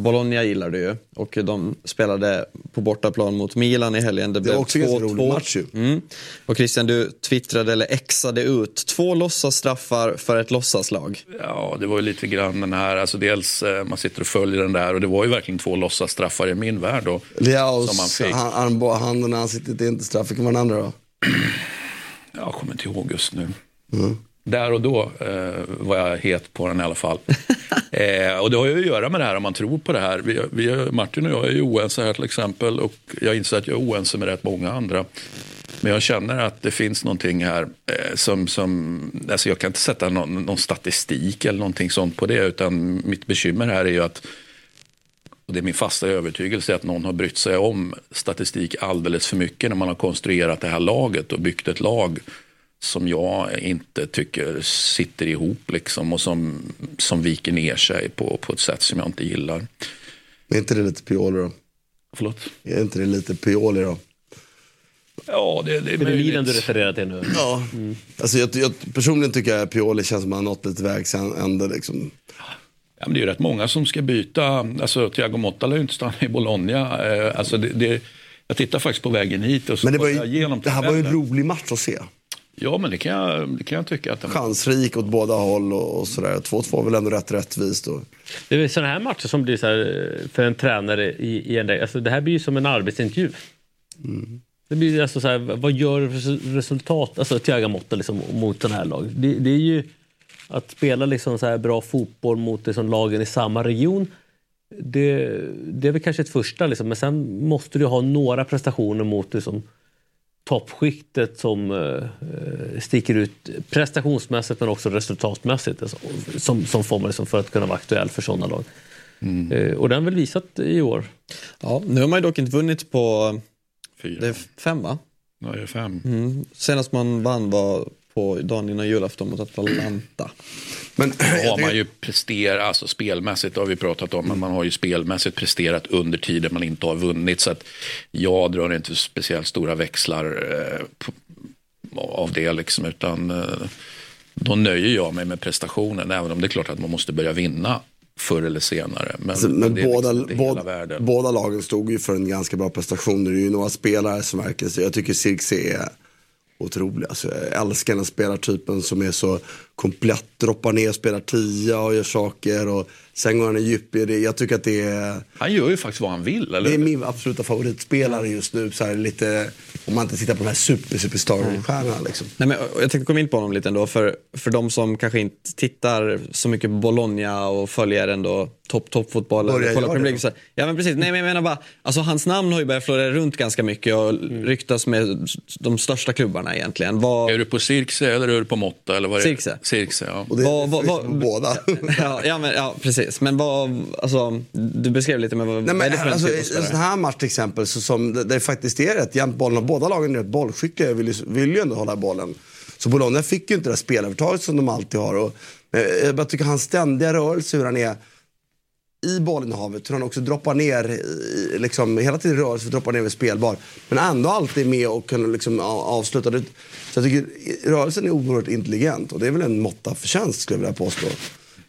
Bologna gillar du ju och de spelade på bortaplan mot Milan i helgen. Det, Det blev var också en ganska 2-2. rolig match ju. Mm. Och Christian, du twittrade eller exade ut två låtsasstraffar för ett låtsaslag. Ja, det var ju lite grann den här, alltså dels eh, man sitter och följer den där och det var ju verkligen två låtsasstraffar i min värld då. Som man fick. han- armbåge-handen i ansiktet det är inte straff. Vilken var den andra då? Jag kommer inte ihåg just nu. Där och då eh, var jag het på den i alla fall. eh, och det har ju att göra med det här om man tror på det här. Vi, vi, Martin och jag är ju oense här till exempel och jag inser att jag är oense med rätt många andra. Men jag känner att det finns någonting här eh, som, som alltså jag kan inte sätta någon, någon statistik eller någonting sånt på det utan mitt bekymmer här är ju att och det är min fasta övertygelse att någon har brytt sig om statistik alldeles för mycket när man har konstruerat det här laget och byggt ett lag som jag inte tycker sitter ihop liksom och som, som viker ner sig på, på ett sätt som jag inte gillar. Är inte det lite Pioli då? Förlåt? Är inte det lite Pioli då? Ja, det, det är Är det Milan du refererar till nu? Ja. Alltså jag, jag, personligen tycker jag att Pioli känns som att han har nått lite vägs ände liksom. Ja, men det är ju rätt många som ska byta. Alltså, Thiago Motta lär ju inte stanna i Bologna. Eh, Alltså, det, det, jag tittar faktiskt på vägen hit och så Men det, var ju, igenom det här var ju en rolig match att se. Ja, men det kan jag, det kan jag tycka att den Chansrik åt båda håll och, och sådär. 2-2 är väl ändå rätt rättvist. Och, Det är sådana här matcher som blir så här eh, för en tränare i, i en alltså Det här blir ju som en arbetsintervju. Det blir alltså så här, vad gör res- resultat, alltså Thiago Motta liksom, mot den här laget? Det, det är ju att spela liksom så här bra fotboll mot liksom lagen i samma region. Det, det är väl kanske ett första, liksom, men sen måste du ha några prestationer mot liksom, toppskiktet som eh, sticker ut prestationsmässigt men också resultatmässigt. Alltså, som, som får man liksom för att kunna vara aktuell för sådana lag. Eh, och den har väl visat i år. Ja, nu har man ju dock inte vunnit på fyra. det är fem va? Ja, det är fem. Mm. Senast man vann var på dagen innan julafton mot Atalanta. men har man ju presterat, alltså spelmässigt har vi pratat om, men man har ju spelmässigt presterat under tiden man inte har vunnit. Så att jag drar inte speciellt stora växlar eh, på, av det liksom, utan eh, då nöjer jag mig med prestationen, även om det är klart att man måste börja vinna förr eller senare. Men, alltså, men båda, liksom båda, båda lagen stod ju för en ganska bra prestation. Det är ju några spelare som verkligen, jag tycker Cirkse är otrolig. Alltså, jag älskar den spelartypen som är så komplett, droppar ner, spelar tia och gör saker. Och sen går han i djup i det. Jag tycker att det är, Han gör ju faktiskt vad han vill, eller det är min absoluta favoritspelare just nu. Så här, lite, om man inte tittar på de här super, superstar-stjärnorna. Liksom. Nej, men jag tänkte komma in på honom lite ändå, för, för de som kanske inte tittar så mycket på Bologna och följer ändå topp, toppfotboll. Börja eller kollar göra Premier det League. Ja men precis, nej men jag menar bara, alltså hans namn har ju börjat florera runt ganska mycket och ryktas med de största klubbarna egentligen. Vad, Är du på Cirkse eller är du på Motta? Eller vad är? Cirkse. Cirkse, ja. Och det Vad- vad- vad, vad- båda. ja, ja, men, ja, precis. Men vad, alltså, du beskrev lite, men vad, Nej, vad är men, det för en alltså, typ av en sån här match till exempel, så som det, det faktiskt är rätt jämnt bollen och båda lagen är rätt bollskickliga, vill ju, vill ju ändå hålla bollen. Så Bologna fick ju inte det där spelarövertaget som de alltid har. Och, eh, jag bara tycker hans ständiga rörelse, hur han är i bollinnehavet, hur han också droppar ner, liksom, hela tiden rör sig droppar ner vid spelbar. Men ändå alltid med och kan liksom, avsluta. det. Så jag tycker rörelsen är oerhört intelligent och det är väl en måtta förtjänst skulle jag vilja påstå.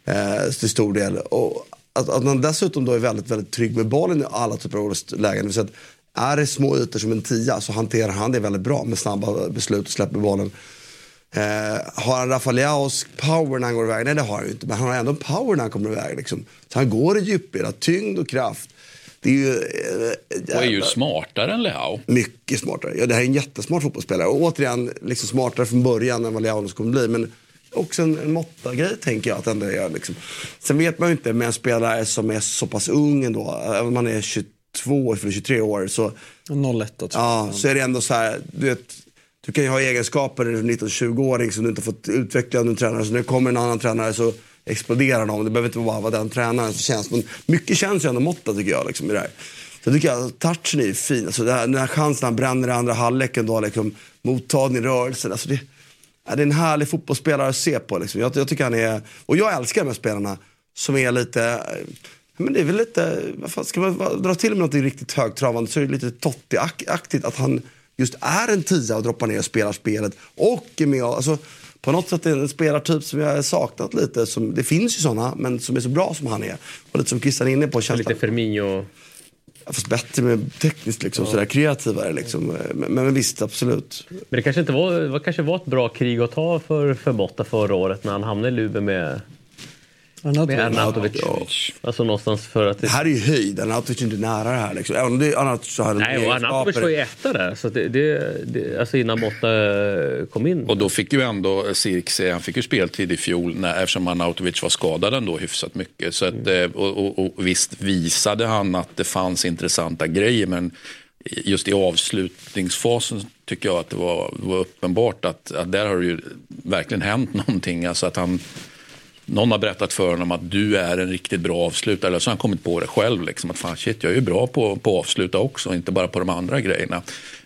Eh, till stor del. Och att, att man dessutom då är väldigt, väldigt trygg med bollen i alla typer av lägen. Det att är det små ytor som en tia så hanterar han det väldigt bra med snabba beslut och släpper bollen. Eh, har han Rafaleaos power när han går iväg? Nej det har han ju inte. Men han har ändå en power när han kommer iväg. Liksom. Så han går i djupled, tyngd och kraft. Det är ju... Eh, Och är ju smartare än Leao. mycket smartare. Ja, det här är en jättesmart fotbollsspelare. Och återigen, liksom smartare från början än vad Leao kommer bli. Men också en, en måtta-grej tänker jag att ändå är. Liksom. Sen vet man ju inte med en spelare som är så pass ung ändå. Även om man är 22 eller 23 år så, 01 då, tror jag. ja, så är det ändå så här. Du, vet, du kan ju ha egenskaper när 19-20-åring som du inte fått utveckla under en tränare. Så när det kommer en annan tränare så exploderar de. Det behöver inte bara vara den tränaren som känns. Men mycket känns ju ändå måtta tycker jag. Liksom, i det här. Så tycker jag touchen är fin. Alltså, det här, den här chansen han bränner i andra halvleken då, liksom, mottagning, rörelsen. Alltså, det, det är en härlig fotbollsspelare att se på. Liksom. Jag, jag tycker han är, och jag älskar de här spelarna som är lite, Men det är väl lite, vad fan, ska man dra till med något riktigt högtravande så är det lite Totti-aktigt att han just är en tia och droppar ner och spelar spelet. Och är med och, alltså, på något sätt är det en spelartyp som jag har saknat lite. Som, det finns ju sådana, men som är så bra som han är. Och lite som Christian är inne på, känslan, Lite Firmino. fast bättre med tekniskt liksom, sådär kreativare liksom. Men, men visst, absolut. Men det kanske, inte var, det kanske var ett bra krig att ta för, för Botta förra året när han hamnade i Luben med, med Arnautovic. Alltså någonstans för att... Det här är ju höjd, Arnautovic är inte nära det här liksom. Även om det, Arnautovic hade Nej, och Arnautovic var ju etta där. Så det, det, det, alltså innan Botta eh, kom in. Och då fick ju ändå Sirkse, han fick ju speltid i fjol när, eftersom Arnautovic var skadad ändå hyfsat mycket. Så att, eh, och, och, och visst visade han att det fanns intressanta grejer men just i avslutningsfasen tycker jag att det var, var uppenbart att, att där har det ju verkligen hänt någonting. Alltså att han, någon har berättat för honom att du är en riktigt bra avslutare. Eller så har han kommit på det själv. Liksom, att fan shit, jag är ju bra på, på att avsluta också, inte bara på de andra grejerna.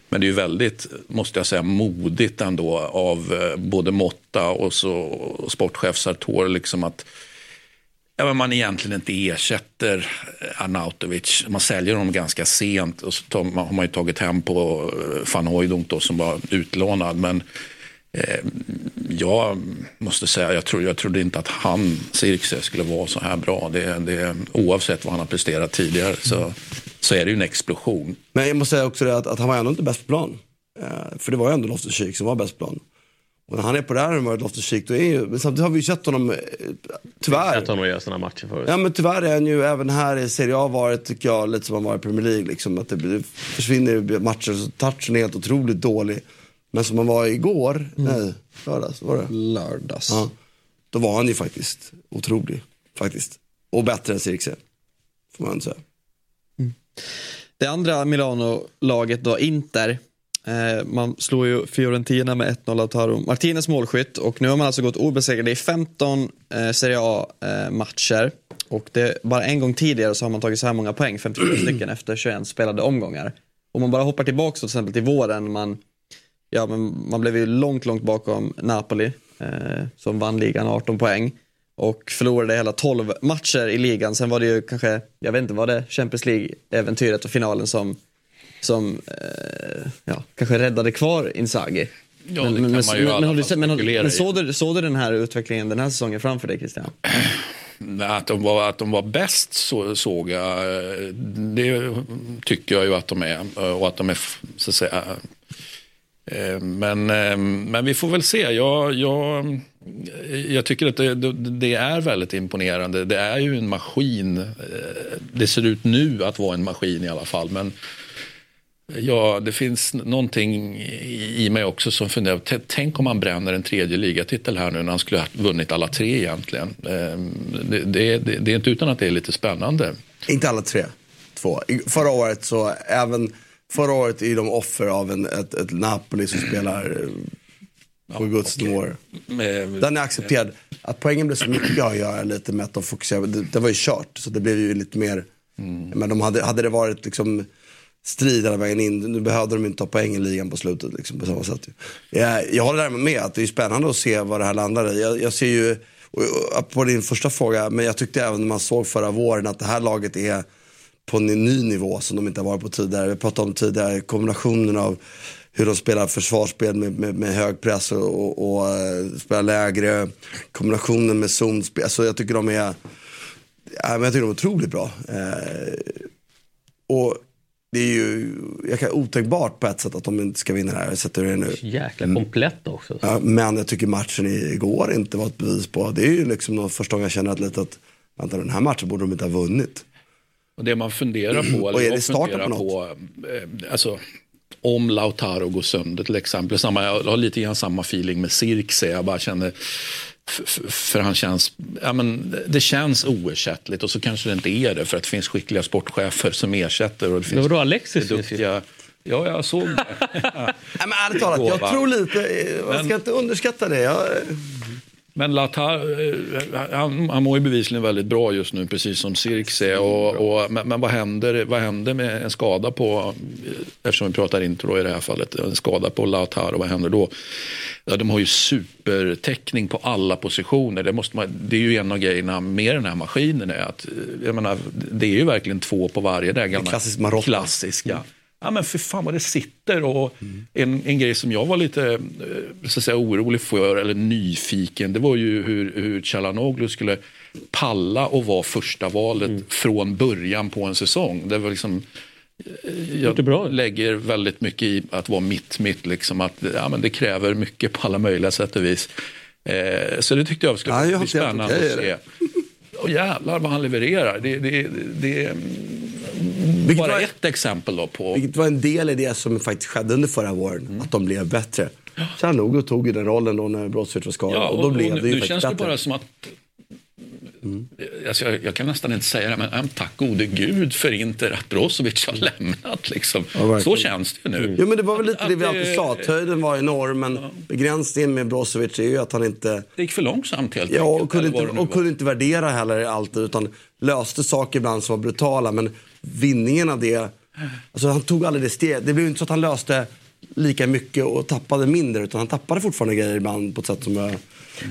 Men det är ju väldigt, måste jag säga, modigt ändå av eh, både Motta och, så, och sportchef Sartor liksom att ja, men man egentligen inte ersätter eh, Arnautovic. Man säljer honom ganska sent och så tar, man, har man ju tagit hem på eh, van Hooijdonk då som var utlånad. Men jag måste säga, jag, tror, jag trodde inte att han, Sirkse, skulle vara så här bra. Det, det, oavsett vad han har presterat tidigare så, så är det ju en explosion. Men jag måste säga också det att, att han var ändå inte bäst på plan. Eh, för det var ju ändå Loftus-Cheek som var bäst på plan. Och när han är på det här humöret, Loftus-Cheek, då är ju, men samtidigt har vi ju sett honom, eh, tyvärr. Sett honom göra sådana matcher förut. Ja men tyvärr är han ju även här i Serie A varit, tycker jag, lite som han var i Premier League. Liksom, att det blir- försvinner matcher, så touchen är helt otroligt dålig. Men som han var igår, nej, lördags var det? Lördags. Ja. Då var han ju faktiskt otrolig, faktiskt. Och bättre än Sirkse, får man säga. Det andra Milano-laget då, Inter. Eh, man slår ju Fiorentina med 1-0 av Taro Martinez målskytt och nu har man alltså gått obesegrade i 15 eh, Serie A-matcher. och det, bara en gång tidigare så har man tagit så här många poäng, 54 stycken efter 21 spelade omgångar. Om man bara hoppar tillbaka till exempel till våren, man, ja, men man blev ju långt, långt bakom Napoli eh, som vann ligan 18 poäng och förlorade hela 12 matcher i ligan. Sen var det ju kanske, jag vet inte, var det Champions League-äventyret och finalen som, som eh, ja, kanske räddade kvar Inzaghi. Ja, det kan man ju men, har du, men, men såg, du, såg du den här utvecklingen den här säsongen framför dig Christian? Att de var, att de var bäst så, såg jag, eh, det tycker jag ju att de är. eh, Och att de är, så att säga, Eh, men, eh, men vi får väl se. Jag, jag, jag tycker att det, det- är väldigt imponerande. Det är ju en maskin. Eh, det ser ut nu att vara en maskin i alla fall. Men Ja, det finns någonting i mig också som funderar. Tänk om han bränner en tredje ligatitel här nu när han skulle ha vunnit alla tre egentligen. Det, det, det, det är inte utan att det är lite spännande. Inte alla tre, två. Förra året så, även förra året är de offer av en, ett, ett Napoli som spelar eh, på Guds nåder. Ehm, Den är accepterad. Att poängen blev så mycket har att göra lite med att de fokuserade, det, det var ju kört. Så det blev ju lite mer, men de hade, hade det varit liksom strid hela vägen in, nu behövde de inte ta poäng i ligan på slutet liksom, på samma sätt. Jag, jag håller därmed med att det är spännande att se vad det här landar i. Jag, jag ser ju, på din första fråga, men jag tyckte även när man såg förra våren att det här laget är på en ny nivå som de inte har varit på tidigare. Vi pratade om tidigare kombinationen av hur de spelar försvarsspel med, med, med hög press och, och, och eh, spelar lägre. Kombinationen med zonspel. Alltså jag tycker de är, ja, jag tycker de är otroligt bra. Eh, och det är ju jag kan, otänkbart på ett sätt att de inte ska vinna det här. Jag sätter det nu. Jäkla komplett också. Ja, men jag tycker matchen igår inte var ett bevis på. Det är ju liksom första gången jag känner att lite att vänta, den här matchen borde de inte ha vunnit. Och det man funderar på, Och eller är jag det starten funderar på på, eh, alltså, om Lautaro går sönder till exempel. Samma, jag har lite grann samma feeling med Sirkse. Jag bara känner, för han känns, ja men det känns oersättligt och så kanske det inte är det för att det finns skickliga sportchefer som ersätter. Och det finns Vadå, Alexis finns ju. duktiga, Ja, jag såg det. Nej, men ärligt talat, jag tror lite, eh, man ska inte underskatta det. Jag, Men Latar, eh, han, han mår ju bevisligen väldigt bra just nu, precis som Sirkse. Och, och, men men vad, händer, vad händer med en skada på, eftersom vi pratar intro i det här fallet, en skada på Latar och vad händer då? Ja, de har ju supertäckning på alla positioner. Det, måste man, det är ju en av grejerna med den här maskinen. Är att, jag menar, det är ju verkligen två på varje. Det gamla klassiskt Marotta. klassiska. Ja men för fan vad det sitter och en, en grej som jag var lite eh, så att säga, orolig för eller nyfiken det var ju hur, hur Chalanoglu skulle palla och vara första valet från början på en säsong. Det var liksom eh, jag det bra. lägger väldigt mycket i att vara mitt, mitt liksom att ja, men det kräver mycket på alla möjliga sätt och vis. Eh, så det tyckte jag skulle Ja, jag bli spännande att se. Och jävlar vad han levererar. Det, det, det Vilket bara var- ett exempel då på Vilket var en del i det som faktiskt skedde under förra våren. Att de blev bättre. Tjernogo tog ju den rollen då när Brozovic var skadad. Ja, och då blev nu, det ju nu faktiskt känns det bättre. bara som att Alltså, jag, jag kan nästan inte säga det, men äm, tack gode gud för Inter att Brozovic har lämnat. Liksom. verkligen. Så känns det ju nu. Jo men det var väl lite Att det vi alltid sa. att Höjden var enorm men begränsningen med Brozovic är ju att han inte Det gick för långsamt helt Ja, och enkelt, kunde, inte, och var. kunde inte värdera heller allt utan löste saker ibland som var brutala. Men vinningen av det, alltså han tog aldrig det steg. Det blev inte så att han löste lika mycket och tappade mindre utan han tappade fortfarande grejer ibland på ett sätt som jag...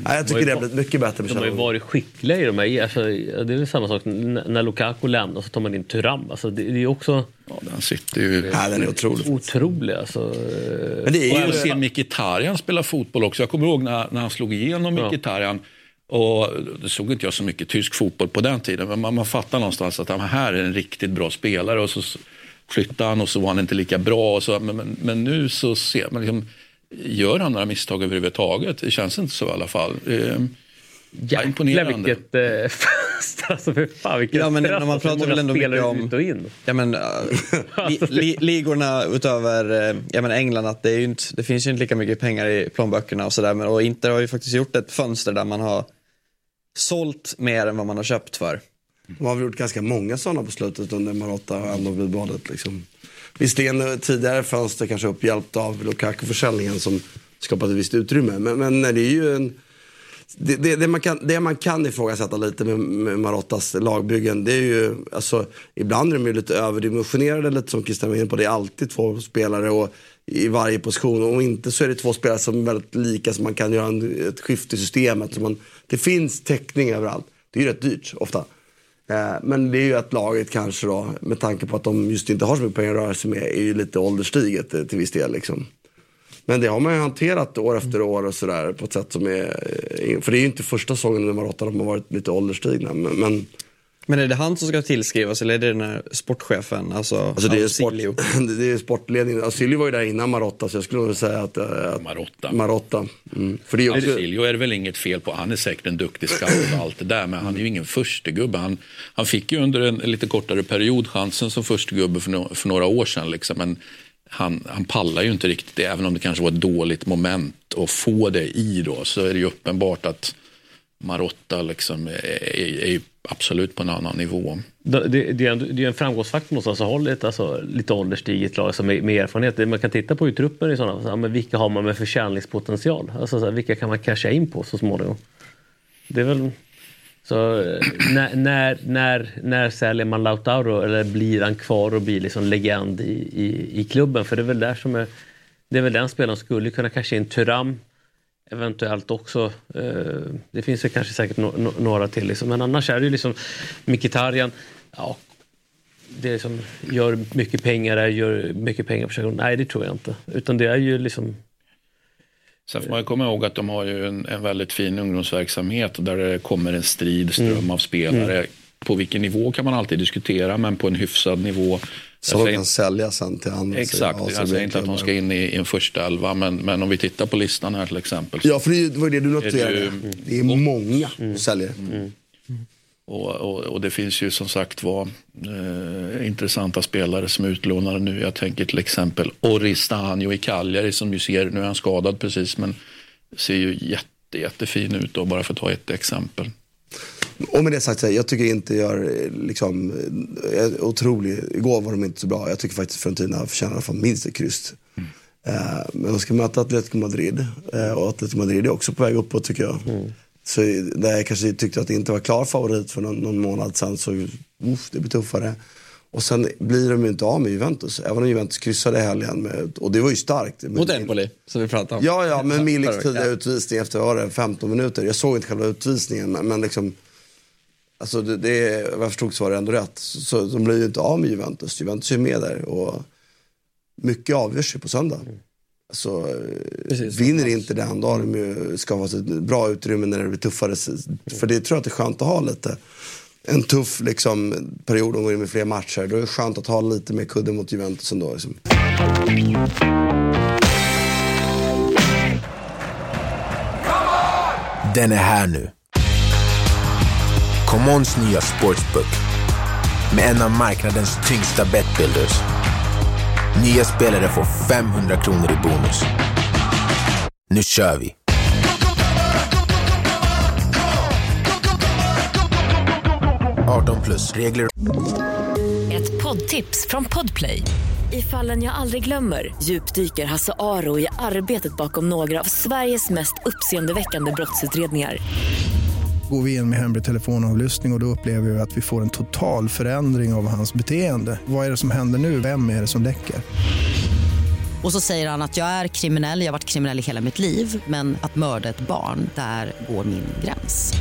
Nej, jag tycker det har blivit mycket bättre med De har ju varit skickliga i de här. Alltså, det är väl samma sak när Lukaku lämnar så tar man in Thuram. Alltså, det, det är också Ja, den sitter ju... Ja, den är otrolig. otrolig. Alltså, Men det Och är även ju... se Mkhitaryan spela fotboll också. Jag kommer ihåg när, när han slog igenom Ja. Mkhitaryan. Och det såg inte jag så mycket tysk fotboll på den tiden, men man, man fattar någonstans att ja, men här är en riktigt bra spelare. Och så flyttade han och så var han inte lika bra. Och så, men, men, men nu så ser man liksom, gör han några misstag överhuvudtaget? Det känns inte så i alla fall. Eh, ja, imponerande. vilket eh, fönster. Alltså för fan vilken Ja, men stress. man Alltså, pratar många väl ändå mycket om- ut och in. Ja, men, äh, li, li, ligorna utöver äh, jag menar England, att det, är ju inte, det finns ju inte lika mycket pengar i plånböckerna och sådär. men- Och Inter har ju faktiskt gjort ett fönster där man har sålt mer än vad man har köpt för. De har väl gjort ganska många sådana på slutet under Marotta och ändå blivit badet. Liksom. Visserligen eh, tidigare fönster kanske upphjälpt av Lukaku-försäljningen som skapat ett visst utrymme. Men, men det är ju en... Det, det, det, man kan, det man kan ifrågasätta lite med, med Marottas lagbyggen, det är ju, alltså, ibland är de ju lite överdimensionerade, lite som Christian var inne på. Det är alltid två spelare och, i varje position. Och inte så är det två spelare som är väldigt lika, så man kan göra en, ett skift i systemet. Så man, det finns täckning överallt. Det är ju rätt dyrt ofta. Eh, men det är ju att laget kanske då, med tanke på att de just inte har så mycket pengar att röra sig med, är ju lite ålderstiget eh, till viss del. Liksom. Men det har man ju hanterat år efter år och sådär på ett sätt som är... Eh, för det är ju inte första säsongen under Marotta de har varit lite ålderstigna. Men, men men är det han som ska tillskrivas eller är det den här sportchefen? Alltså, alltså det är, sport, det är sportledningen. Auxilio var ju där innan Marotta så jag skulle nog säga att... eh, att Marotta. Marotta. Mm. För det är också, är det väl inget fel på. Han är säkert en duktig scout och allt det där. Men han är ju ingen förstegubbe. Han, han fick ju under en, lite kortare period chansen som förstegubbe för, no, för några år sedan. Liksom. Men han, han pallar ju inte riktigt det. Även om det kanske var ett dåligt moment att få det i då. Så är det ju uppenbart att Marotta liksom är, är, är ju absolut på en annan nivå. Det, det, är ändå- det är en framgångsfaktor någonstans att ha alltså, lite ålderstiget lag alltså med, med erfarenhet. Man kan titta på i truppen är sådana, så, men vilka har man med förtjäningspotential? Alltså, så här, vilka kan man casha in på så småningom? Det är väl... Så eh, när, när, när, när säljer man Lautaro eller blir han kvar och blir liksom legend i, i, i klubben? För det är väl där som är... Det är väl den spelaren som skulle kunna casha in Turam eventuellt också. Eh, det finns väl kanske säkert no, no, några till. Liksom. Men annars är det ju liksom Mkhitaryan. Ja, det är liksom, gör mycket pengar där, gör mycket pengar på sektion. Nej, det tror jag inte. Utan det är ju liksom... Sen får man ju komma ihåg att de har ju en, en väldigt fin ungdomsverksamhet där det kommer en strid ström av spelare. På vilken nivå kan man alltid diskutera, men på en hyfsad nivå. så de kan sälja sen till andra. Exakt, sidan. jag säger inte att de ska in i, i en första elva, men, men om vi tittar på listan här till exempel. Ja, för det var det du noterade. du- Det är många som säljer. Och, och, och det finns ju som sagt var eh, intressanta spelare som är utlånade nu. Jag tänker till exempel Oristanio i Cagliari som ju ser, nu är han skadad precis, men ser ju jätte, jättefin ut då, bara för att ta ett exempel. Och med det sagt, jag tycker inte gör eh, liksom, eh, otrolig, igår var de inte så bra. Jag tycker faktiskt Fiorentina förtjänar fall minst ett kryss. Eh, men de ska möta Atletico Madrid. Eh, och Atletico Madrid är också på väg uppåt tycker jag. Så där jag kanske tyckte att det inte var klar favorit för någon, någon månad sedan så uff, det blir tuffare. Och sen blir de ju inte av med Juventus. Även om Juventus kryssade helgen. Med, och det var ju starkt. Mot Empoli, som vi pratade om. Ja, ja, men Miliks tidiga utvisning efter var det, 15 minuter. Jag såg inte själva utvisningen, men liksom... Alltså det, det, vad jag förstod så var det ändå rätt. Så, så de blir ju inte av med Juventus. Juventus är med där. Och mycket avgörs ju på söndag. Alltså, eh, vinner inte den, då har de ju skapat ett bra utrymme när det blir tuffare. För det tror jag att det är skönt att ha lite. En tuff liksom, period, de går in med fler matcher. Då är det skönt att ha lite mer kudde mot Juventus ändå. Liksom. Den är här nu. ComeOns nya sportsbook med en av marknadens tyngsta betbuilders. Nya spelare får 500 kronor i bonus. Nu kör vi! –18 plus. Regler Ett poddtips från Podplay. I fallen jag aldrig glömmer djupdyker Hasse Aro i arbetet bakom några av Sveriges mest uppseendeväckande brottsutredningar. Går vi in med hemlig telefonavlyssning och, och då upplever vi att vi får en total förändring av hans beteende. Vad är det som händer nu? Vem är det som läcker? Och så säger han att jag är kriminell, jag har varit kriminell i hela mitt liv men att mörda ett barn, där går min gräns.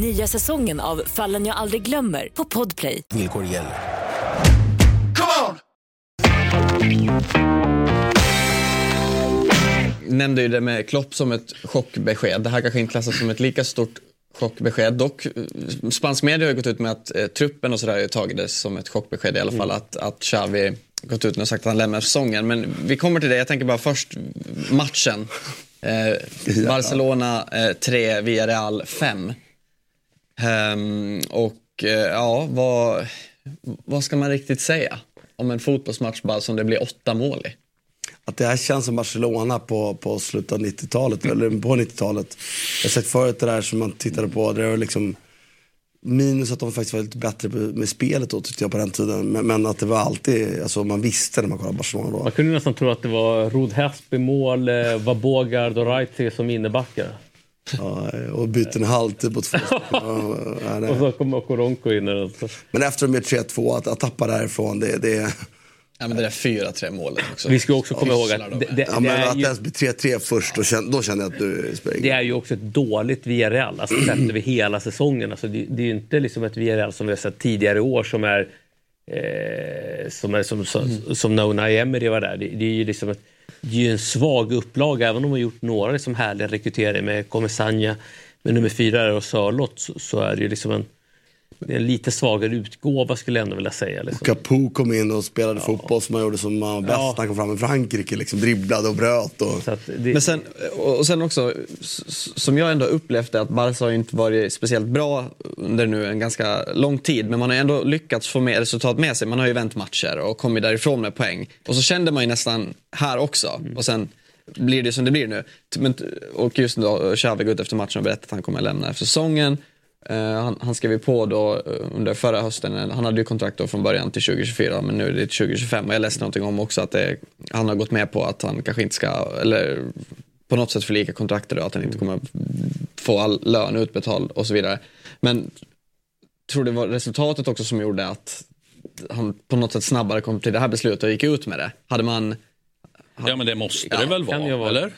Nya säsongen av Fallen jag aldrig glömmer på Podplay. Villkor gäller. nämnde ju det med Klopp som ett chockbesked. Det här kanske inte klassas som ett lika stort chockbesked. Dock, eh, spansk media har gått ut med att eh, truppen och sådär tagit det som ett chockbesked i alla fall. Att, att Xavi gått ut och sagt att han lämnar säsongen. Men vi kommer till det. Jag tänker bara först matchen. Eh, Barcelona eh, 3, Villarreal 5. Ehm, och eh, ja, vad, vad ska man riktigt säga om en fotbollsmatch bara som det blir åtta mål i? Att det här känns som Barcelona på, på slutet av 90-talet, eller på 90-talet. Jag har sett förut det där som man tittade på, det var liksom Minus att de faktiskt var lite bättre med spelet då tyckte jag på den tiden. Men, men att det var alltid, alltså man visste när man kollade Barcelona då. Man kunde nästan tro att det var Rod Hesp i mål, eh, var Bogard och Reitze som innebackar. Ja, och byter en halvtid på två. Ja. Och så kom Okoronko in. Och så. Men efter de gör 3-2, att, att tappa därifrån, det, det Ja, men det där 4-3 målet också. Vi ska också komma ihåg att det, det, Ja, det, men är att det ju, ens blir 3-3 först, då kände, då kände jag att du springer. det är ju också ett dåligt VRL, alltså sett över hela säsongen. Alltså det, det är ju inte liksom ett VRL som vi har sett tidigare år som är eh, som, är som, som, som när Unai Emery var där. Det, det är ju liksom ett, det är ju en svag upplaga, även om de har gjort några liksom härliga rekryteringar med Komesanja, med nummer fyra och Sörlott, så, så är det ju liksom en, det är en lite svagare utgåva skulle jag ändå vilja säga. Liksom. Capo kom in och spelade fotboll som han gjorde som han var bäst Ja. han kom fram i Frankrike. Liksom, dribblade och bröt. Och... Så att det, Men sen, och sen också, som jag ändå upplevt att Barca har ju inte varit speciellt bra under nu en ganska lång tid. Men man har ändå lyckats få med resultat med sig. Man har ju vänt matcher och kommit därifrån med poäng. Och så kände man ju nästan här också. Och sen blir det som det blir nu. Men, och just då, Xavi går ut efter matchen och berättar att han kommer lämna efter säsongen. Eh, han, han skrev ju på då eh, under förra hösten, han hade ju kontrakt då från början till 2024 men nu är det till 2025 och jag läste någonting om också att det, han har gått med på att han kanske inte ska, eller på något sätt förlika kontraktet då, att han inte kommer få all lön utbetald och så vidare. Men tror det var resultatet också som gjorde att han på något sätt snabbare kom till det här beslutet och gick ut med det. Hade man... Ja, men det måste Ja, det väl vara, vara. eller?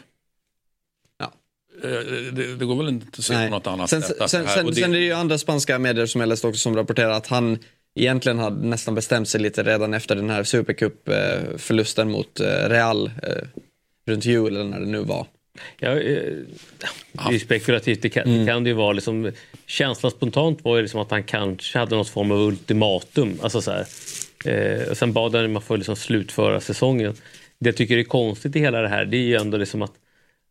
Eh, Det, det går väl inte att se Nej. på något annat sen, sätt. att Sen, det sen, sen är det ju andra spanska medier som jag läste också som rapporterar att han egentligen hade nästan bestämt sig lite redan efter den här supercup-förlusten mot eh, Real eh, runt jul eller när det nu var. Ja, det är ju spekulativt. Det kan, Mm. det kan det ju vara. Liksom, känslan spontant var ju liksom att han kanske hade någon form av ultimatum. Alltså så här. Eh, och sen bad han om att få liksom slutföra säsongen. Det jag tycker är konstigt i hela det här det är ju ändå liksom att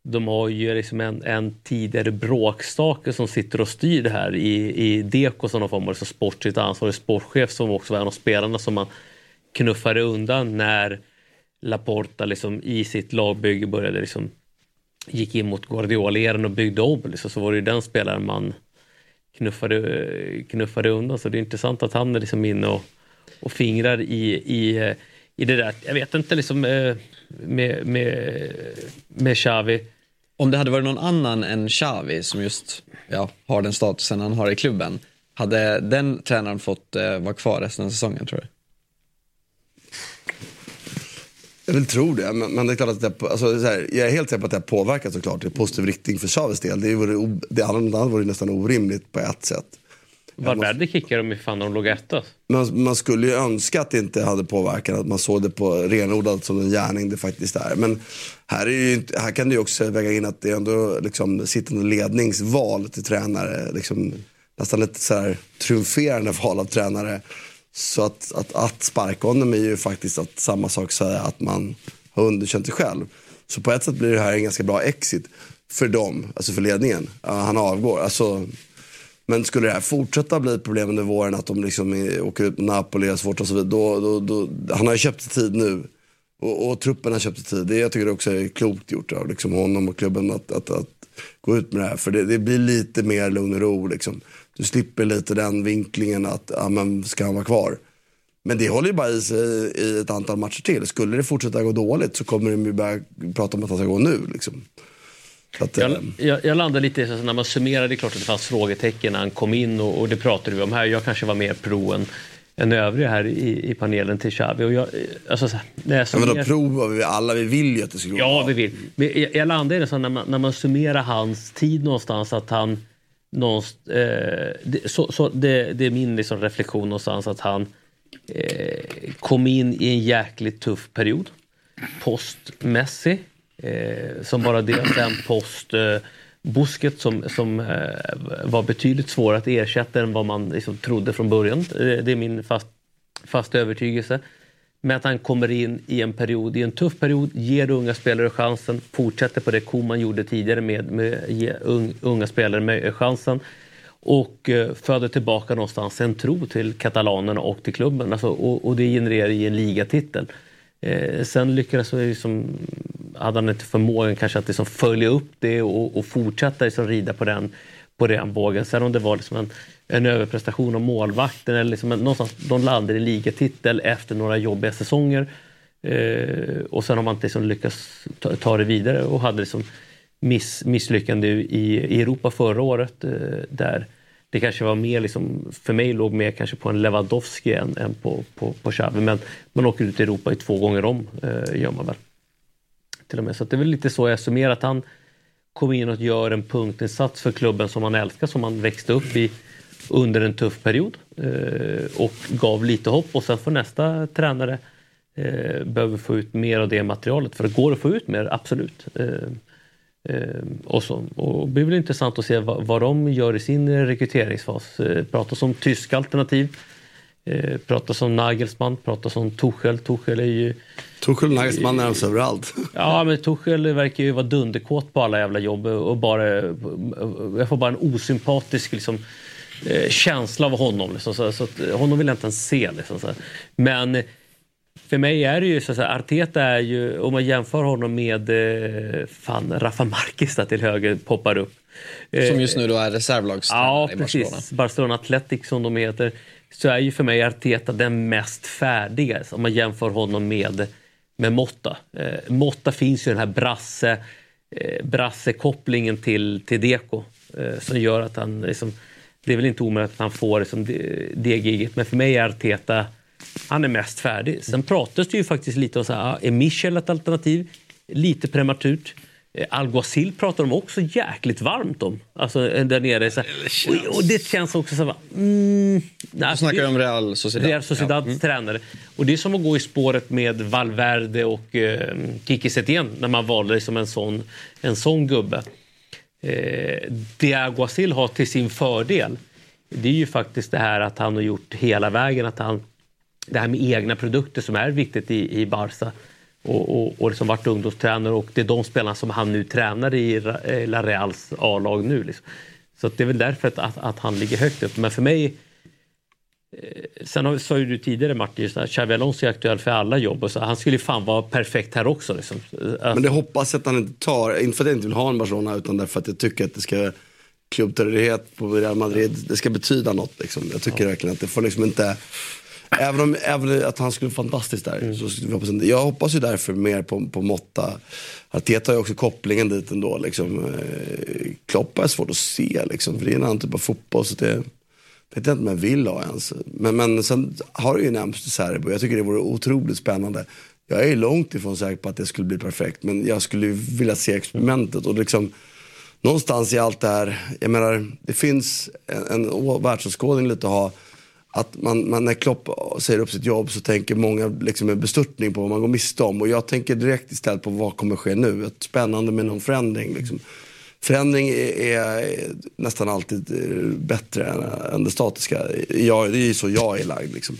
de har ju liksom en, en tidigare bråkstake som sitter och styr det här i, i Deko som någon form av sportsligt ansvarig sportchef som också var en av spelarna som man knuffade undan när Laporta liksom i sitt lagbygge började liksom gick in mot Guardiola-eran och byggde om liksom, så var det ju den spelaren man knuffade, knuffade undan. Så det är intressant att han är liksom inne och, och fingrar i, i, eh, i det där. Jag vet inte liksom eh, med, med, med Xavi. Om det hade varit någon annan än Xavi som just ja, har den statusen han har i klubben. Hade den tränaren fått eh, vara kvar resten av säsongen tror du? Jag vill tro det, men, men det är klart att det, alltså, så här, jag är helt säker på att det har påverkat såklart i positiv riktning för Chaves del. Det, vore, det hade hade varit nästan orimligt på ett sätt. Valverde kickade dem ifall de låg etta. Man, man skulle ju önska att det inte hade påverkat, att man såg det på renodlat som en gärning det faktiskt är. Men här, är ju inte, här kan du ju också väga in att det är ändå liksom, sittande ledningsval till tränare. Liksom, nästan ett så här, triumferande val av tränare. Så att, att, att sparka honom är ju faktiskt att samma sak säga att man har underkänt sig själv. Så på ett sätt blir det här en ganska bra exit för dem, alltså för ledningen. Han avgår. Alltså, men skulle det här fortsätta bli ett problem under våren, att de liksom är- åker ut med Napoli och svårt och så vidare, då, då, då, han har ju köpt tid nu. Och, och truppen har köpt tid. Det jag tycker också är klokt gjort av liksom honom och klubben att, att, att gå ut med det här. För det, det blir lite mer lugn och ro. Liksom. Du slipper lite den vinklingen att, ja men ska han vara kvar? Men det håller ju bara i sig i ett antal matcher till. Skulle det fortsätta gå dåligt så kommer de ju börja prata om att han ska gå nu. Liksom. Att, eh, Jag, jag, jag landar lite i så när man summerar, det är klart att det fanns frågetecken när han kom in och, och det pratade vi om här. Jag kanske var mer pro än, än övriga här i, i panelen till Xavi. Och jag, alltså, så här, när jag ja, men summerar- provar vi alla, vi vill ju att det ska gå Ja, vi vill. Men jag, jag landar i det så när man, när man summerar hans tid någonstans att han någonstans, eh, det, så, så det, det är min liksom reflektion någonstans att han eh, kom in i en jäkligt tuff period. Post-Messi, eh, som bara det. Sen post eh, Busket som, som eh, var betydligt svårare att ersätta än vad man liksom trodde från början. Eh, det är min fast, fasta övertygelse. Men att han kommer in i en period, i en tuff period, ger unga spelare chansen, fortsätter på det Koman gjorde tidigare med, med ge un, unga spelare med eh, chansen och eh, föder tillbaka någonstans en tro till katalanerna och till klubben. Alltså, och, och det genererar i en ligatitel. Eh, sen lyckades vi liksom, hade han inte förmågan kanske att liksom följa upp det och, och fortsätta liksom rida på den, på den vågen. Sen om det var liksom en, en överprestation av målvakten eller liksom en, någonstans, de landade i ligatitel efter några jobbiga säsonger. Eh, och sen har man inte liksom lyckats ta, ta det vidare och hade liksom miss, misslyckande i, i Europa förra året eh, där det kanske var mer, liksom, för mig låg mer kanske på en Lewandowski än, än på, på, på Xavi. Men man åker ut i Europa i två gånger om, eh, gör man väl. Till och med. Så att det är väl lite så jag summerar att han kommer in och gör en punktinsats för klubben som han älskar, som han växte upp i under en tuff period eh, och gav lite hopp och sen får nästa tränare eh, behöver få ut mer av det materialet för det går att få ut mer, absolut. Eh, och, så. och det blir väl intressant att se vad, de gör i sin rekryteringsfas. Pratas om tyska alternativ. Eh, pratas om Nagelsmann, pratas om Tuchel. Tuchel är ju... Tuchel och Nagelsmann är alltså överallt. Ja, men Tuchel verkar ju vara dunderkåt på alla jävla jobb och bara... Jag får bara en osympatisk liksom, eh, känsla av honom. Liksom, så, så att, honom vill jag inte ens se. Liksom, så. Men för mig är det ju så att Arteta är ju, om man jämför honom med eh, fan, Rafa Marquez där till höger poppar upp. Eh, Som just nu då är reservlagstränare Ja, i precis. Barcelona. Barcelona Athletic som de heter. Så är ju för mig Arteta den mest färdiga om man jämför honom med, med Motta. Eh, Motta finns ju den här brasse, eh, brassekopplingen till, till Deco eh, som gör att han liksom, det är väl inte omöjligt att han får liksom, det, det giget. Men för mig är Arteta han är mest färdig. Sen pratas det ju faktiskt lite om så här, ah, är Michel ett alternativ? Lite prematurt. Eh, Alguacil pratar de också jäkligt varmt om. Alltså eh, där nere. Så och, och det känns också så här, mm, nej, snackar om Real Sociedad. Real Sociedads Ja. Mm. tränare. Och det är som att gå i spåret med Valverde och eh, Kiki Setien när man valde som en sån, en sån gubbe. Eh, det Alguacil har till sin fördel det är ju faktiskt det här att han har gjort hela vägen att han det här med egna produkter som är viktigt i, i Barca och, och, och liksom varit ungdomstränare och det är de spelarna som han nu tränar i eh, La Reals A-lag nu. Liksom. Så det är väl därför att, att, att han ligger högt upp. Men för mig eh, Sen har, sa ju du tidigare Martin, just Xavi Alonso är aktuell för alla jobb. Och så, han skulle ju fan vara perfekt här också. Liksom. Alltså, Men det hoppas jag att han inte tar, inte för att jag inte vill ha en Barcelona utan därför att jag tycker att det ska klubbtillhörighet på Real Madrid, det ska betyda något liksom. Jag tycker verkligen att det får liksom inte Även om även att han skulle vara fantastisk där. Så skulle hoppas. Jag hoppas ju därför mer på, på Motta. Arteta har ju också kopplingen dit ändå. Liksom. Eh, Klopp är svårt att se liksom, för det är en annan typ av fotboll. Så det, vet jag inte om jag vill ha ens. Men, men sen har det ju nämnts Serbo. Jag tycker det vore otroligt spännande. Jag är långt ifrån säker på att det skulle bli perfekt. Men jag skulle vilja se experimentet. Och liksom, någonstans i allt det här, jag menar, det finns en, en världsåskådning lite att ha. Att man, man, när Klopp säger upp sitt jobb så tänker många liksom med bestörtning på vad man går miste om. Och jag tänker direkt istället på vad kommer ske nu. Ett spännande med någon förändring. Liksom. Förändring är, är nästan alltid bättre än, än det statiska. Jag, det är ju så jag är lagd. Liksom.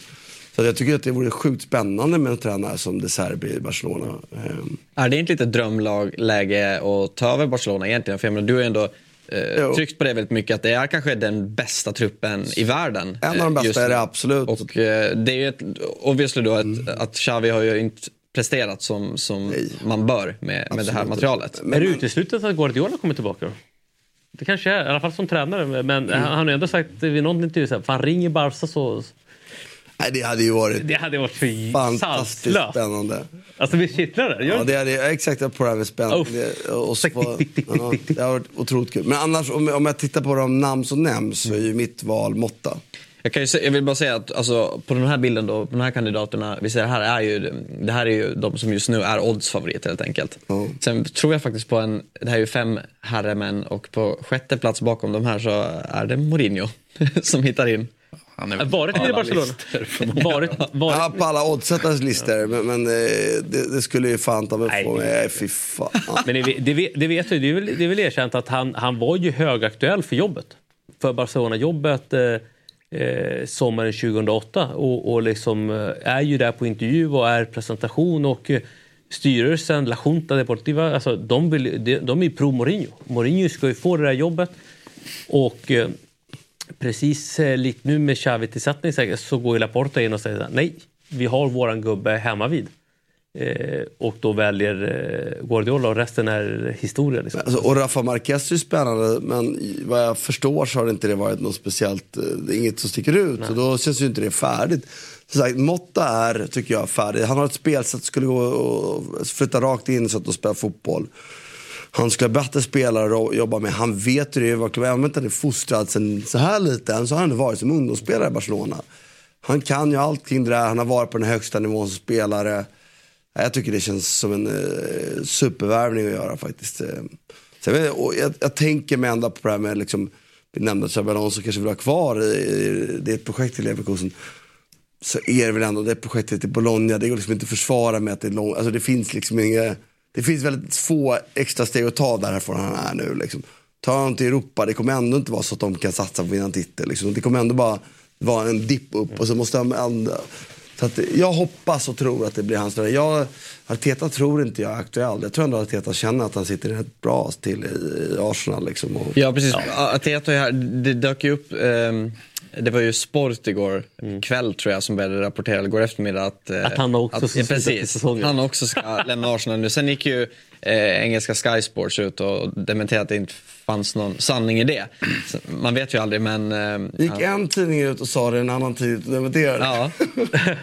Så jag tycker att det vore sjukt spännande med en tränare som De Serbi i Barcelona. Ehm. Är det inte lite drömläge att ta över Barcelona egentligen? För jag menar, du är ändå eh, tryckt på det väldigt mycket att det är kanske den bästa truppen i världen. En av de eh, bästa är det absolut. Och eh, det är ju ett, obviously då ett, att Xavi har ju inte presterat som, som man bör med, med det här materialet. är det uteslutet att Guardiola kommer tillbaka då? Det kanske är, i alla fall som tränare. Men Mm. han har ju ändå sagt vid någon intervju så här, fan ringer Barca så... Nej, det hade ju varit Det hade varit för fantastiskt sanslöst. spännande. Alltså vi kittlar. Gör Ja, det är exakt på det här med spännande. Det- Och så, ja, det har varit otroligt kul. Men annars, om, om jag tittar på de namn som nämns så är ju mitt val Motta. Jag, kan ju, se- jag vill bara säga att alltså, på den här bilden då, på de här kandidaterna, vi ser här är ju, det här är ju de som just nu är oddsfavoriter helt enkelt. Sen tror jag faktiskt på en, det här är ju fem herremän och på sjätte plats bakom de här så är det Mourinho som hittar in. Han är Varit i Barcelona? Varit, varit. Ja, på alla oddsättares listor. Men, men eh, det, det skulle ju fan ta mig få mig. Nej, fy fan. Men det, det, vet- det vet jag, det är väl, det är väl erkänt att han, han var ju högaktuell för jobbet. För Barcelona-jobbet eh, eh, sommaren 2008 och, och liksom eh, är ju där på intervju och är presentation och styrelsen, La Junta Deportiva, alltså de, vill, de, de är ju pro Mourinho. Mourinho ska ju få det där jobbet och eh, precis eh, likt nu med Xavi-tillsättning säkert, så går Laporta in och säger så nej, vi har våran gubbe hemma vid. Eh, och då väljer eh, Guardiola och resten är historia. Liksom. Alltså, och Rafa Marquez är spännande, men vad jag förstår så har inte det varit något speciellt, eh, det inget som sticker ut. Så då känns ju inte det färdigt. Som sagt, Motta är, tycker jag, färdig. Han har ett spelsätt som skulle gå och flytta rakt in så att de spelar fotboll. Han skulle ha bättre spelare att jobba med. Han vet hur det är, även om inte han är fostrad sen så här liten så har han ändå varit som ungdomsspelare i Barcelona. Han kan ju allting det där, han har varit på den högsta nivån som spelare. Jag tycker det känns som en eh, supervärvning att göra faktiskt. Eh, så jag, vet, och jag, jag tänker mig ändå på det här med, liksom, vi nämnde att Xabi Alonso kanske vill ha kvar i, i, det är ett projekt i Leverkusen. Så är det väl ändå det projektet i Bologna, det går liksom inte att försvara med att det är långt, alltså det finns liksom inget det finns väldigt få extra steg att ta därifrån han är nu liksom. Tar han till Europa, det kommer ändå inte vara så att de kan satsa på att vinna en titel liksom. Det kommer ändå bara vara en dipp upp och så måste han ändå så att jag hoppas och tror att det blir hans tränare. Jag, Arteta tror inte jag är aktuell. Jag tror ändå att Arteta känner att han sitter rätt bra till i, Arsenal. Liksom, och, Ja, precis. Arteta är här, det dök ju upp, ehm, det var ju Sport igår kväll tror jag som började rapportera, eller igår eftermiddag att, eh, Att han också ska ja, sluta till precis, han också ska lämna Arsenal nu. Sen gick ju eh, engelska Sky Sports ut och dementerade att det inte fanns någon sanning i det. Så, man vet ju aldrig men... Eh, gick han- en tidning ut och sa det, en annan tidning dementerade. Ja.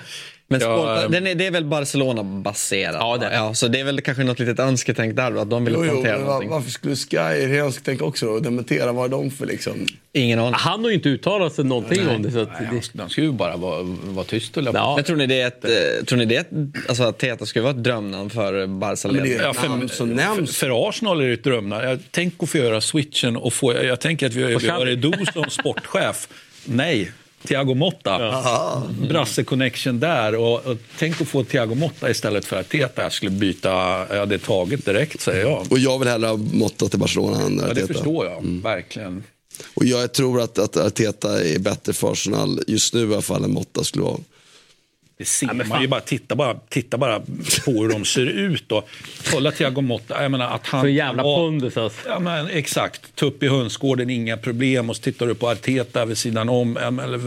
Men Ja, Sport, ehm. den är, det är väl Barcelona-baserat? Ja, det. ja, så det är väl kanske något litet önsketänk där då, att de vill Jo, jo, plantera var, någonting. varför skulle Sky Rensk tänka också då, dementera? Vad är de för liksom? Ingen aning. Han har ju inte uttalat sig någonting om det. Så att det De ska ju bara vara, vara tyst och Ja. Men tror ni det är ett, eh, tror ni det är ett, alltså att Teta skulle vara ett drömnamn för Barca? Men det är Ja, för, för, Arsenal är det ett drömnamn. Jag tänk att få göra switchen och få... Jag tänker att vi, har Edo som sportchef. Nej, Thiago Motta. Brasse-connection där. Och, och tänk att få Thiago Motta istället för att Teta skulle byta. Ja, det är taget direkt, säger jag. Och jag vill hellre ha Motta till Barcelona än Ja, det Arteta. förstår jag. Verkligen. Och jag tror att, att Arteta är bättre för Arsenal just nu i alla fall än Motta skulle vara. Det ser man ju bara. Titta, bara. titta bara på hur de ser ut. Och kolla Thiago Motta. Jag menar att han Så jävla pondus alltså. Ja, men exakt. Tupp i hönsgården, inga problem. Och så tittar du på Arteta vid sidan om. Ja, Eller,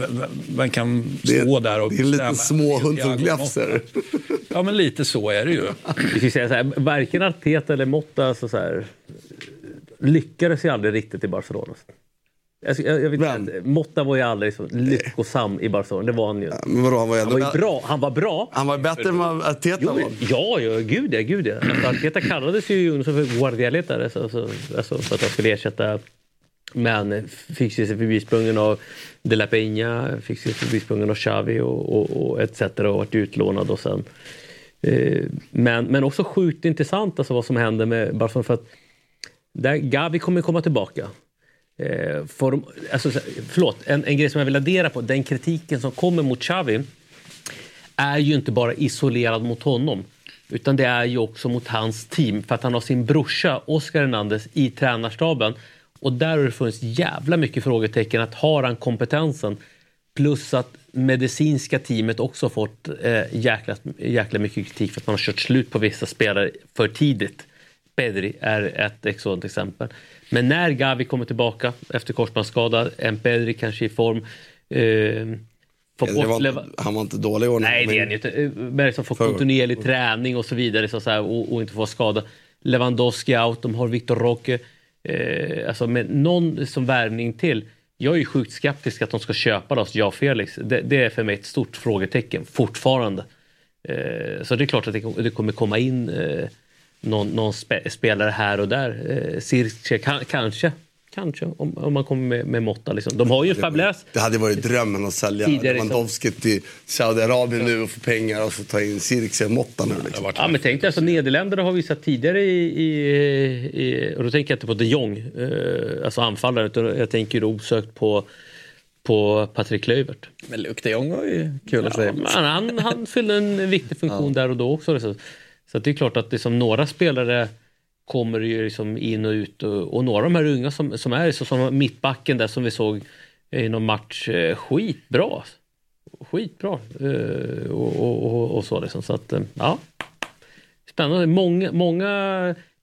vem- kan Det stå där och det är bestämma? småhund som. Motta. Ja, men lite så är det ju. Vi ska säga så här, varken Arteta eller Motta alltså så här, lyckades ju aldrig riktigt i Barcelona. Jag, jag, jag vet inte, Motta var ju aldrig så lyckosam i Barcelona. Det var han ju. Men vadå, han var, Han var ju bra. Han var bra. Han var bättre än vad Arteta Jo, var. ja, ja, gud ja. Gud, ja. Alltså, Arteta kallades ju ungefär för guardialetare så, så, alltså, för att han skulle ersätta men fick sig förbisprungen av De La Peña, fick sig förbisprungen av Xavi och, och, och etc. och varit utlånad och sen eh, men, men också sjukt intressant alltså vad som händer med Barcelona för att där Gavi kommer komma tillbaka. Eh, form, alltså, förlåt, en, en grej som jag vill addera på, den kritiken som kommer mot Xavi är ju inte bara isolerad mot honom. Utan det är ju också mot hans team för att han har sin brorsa Oscar Hernandez i tränarstaben. Och där har det funnits jävla mycket frågetecken. Att har han kompetensen? Plus att medicinska teamet också fått eh, jäkla, jäkla mycket kritik för att man har kört slut på vissa spelare för tidigt. Pedri är ett sådant exempel. Men när Gavi kommer tillbaka efter korsbandsskada, en Pedri kanske i form. Eh, får var, han var inte dålig i år. Nej, det är han ju inte. Eh, Men som får Förr. kontinuerlig träning och så vidare så så här, och, och inte får skada. Lewandowski out, de har Victor Roque. Eh, alltså med någon som värvning till. Jag är ju sjukt skeptisk att de ska köpa oss, jag och Felix. Det, det är för mig ett stort frågetecken fortfarande. Eh, så det är klart att det, det kommer komma in eh, någon, någon spe, spelare här och där. Eh, Circe, kan, kanske. Kanske, om, om man kommer med, med måtta. Liksom. De har ju en fabulös Det hade varit drömmen att sälja Tidigare Lewandowski till Saudiarabien nu och få pengar och få ta in Circe Motta nu. Liksom. Ja, men tänk dig, alltså, Nederländerna har vi sett tidigare i, i, i... Och då tänker jag inte på de Jong, eh, alltså anfallaren, utan jag tänker osökt på, på Patrik Löivert. Men Luke de Jong var ju kul att säga. Men han, han fyllde en viktig funktion där och då också. Så, det är klart att liksom, några spelare kommer ju liksom in och ut och, och några av de här unga som, som är så som mittbacken där som vi såg i någon match, eh, skitbra. Skitbra. Eh, och, och, och, och så liksom. Så att, eh, ja. Spännande. Många, många,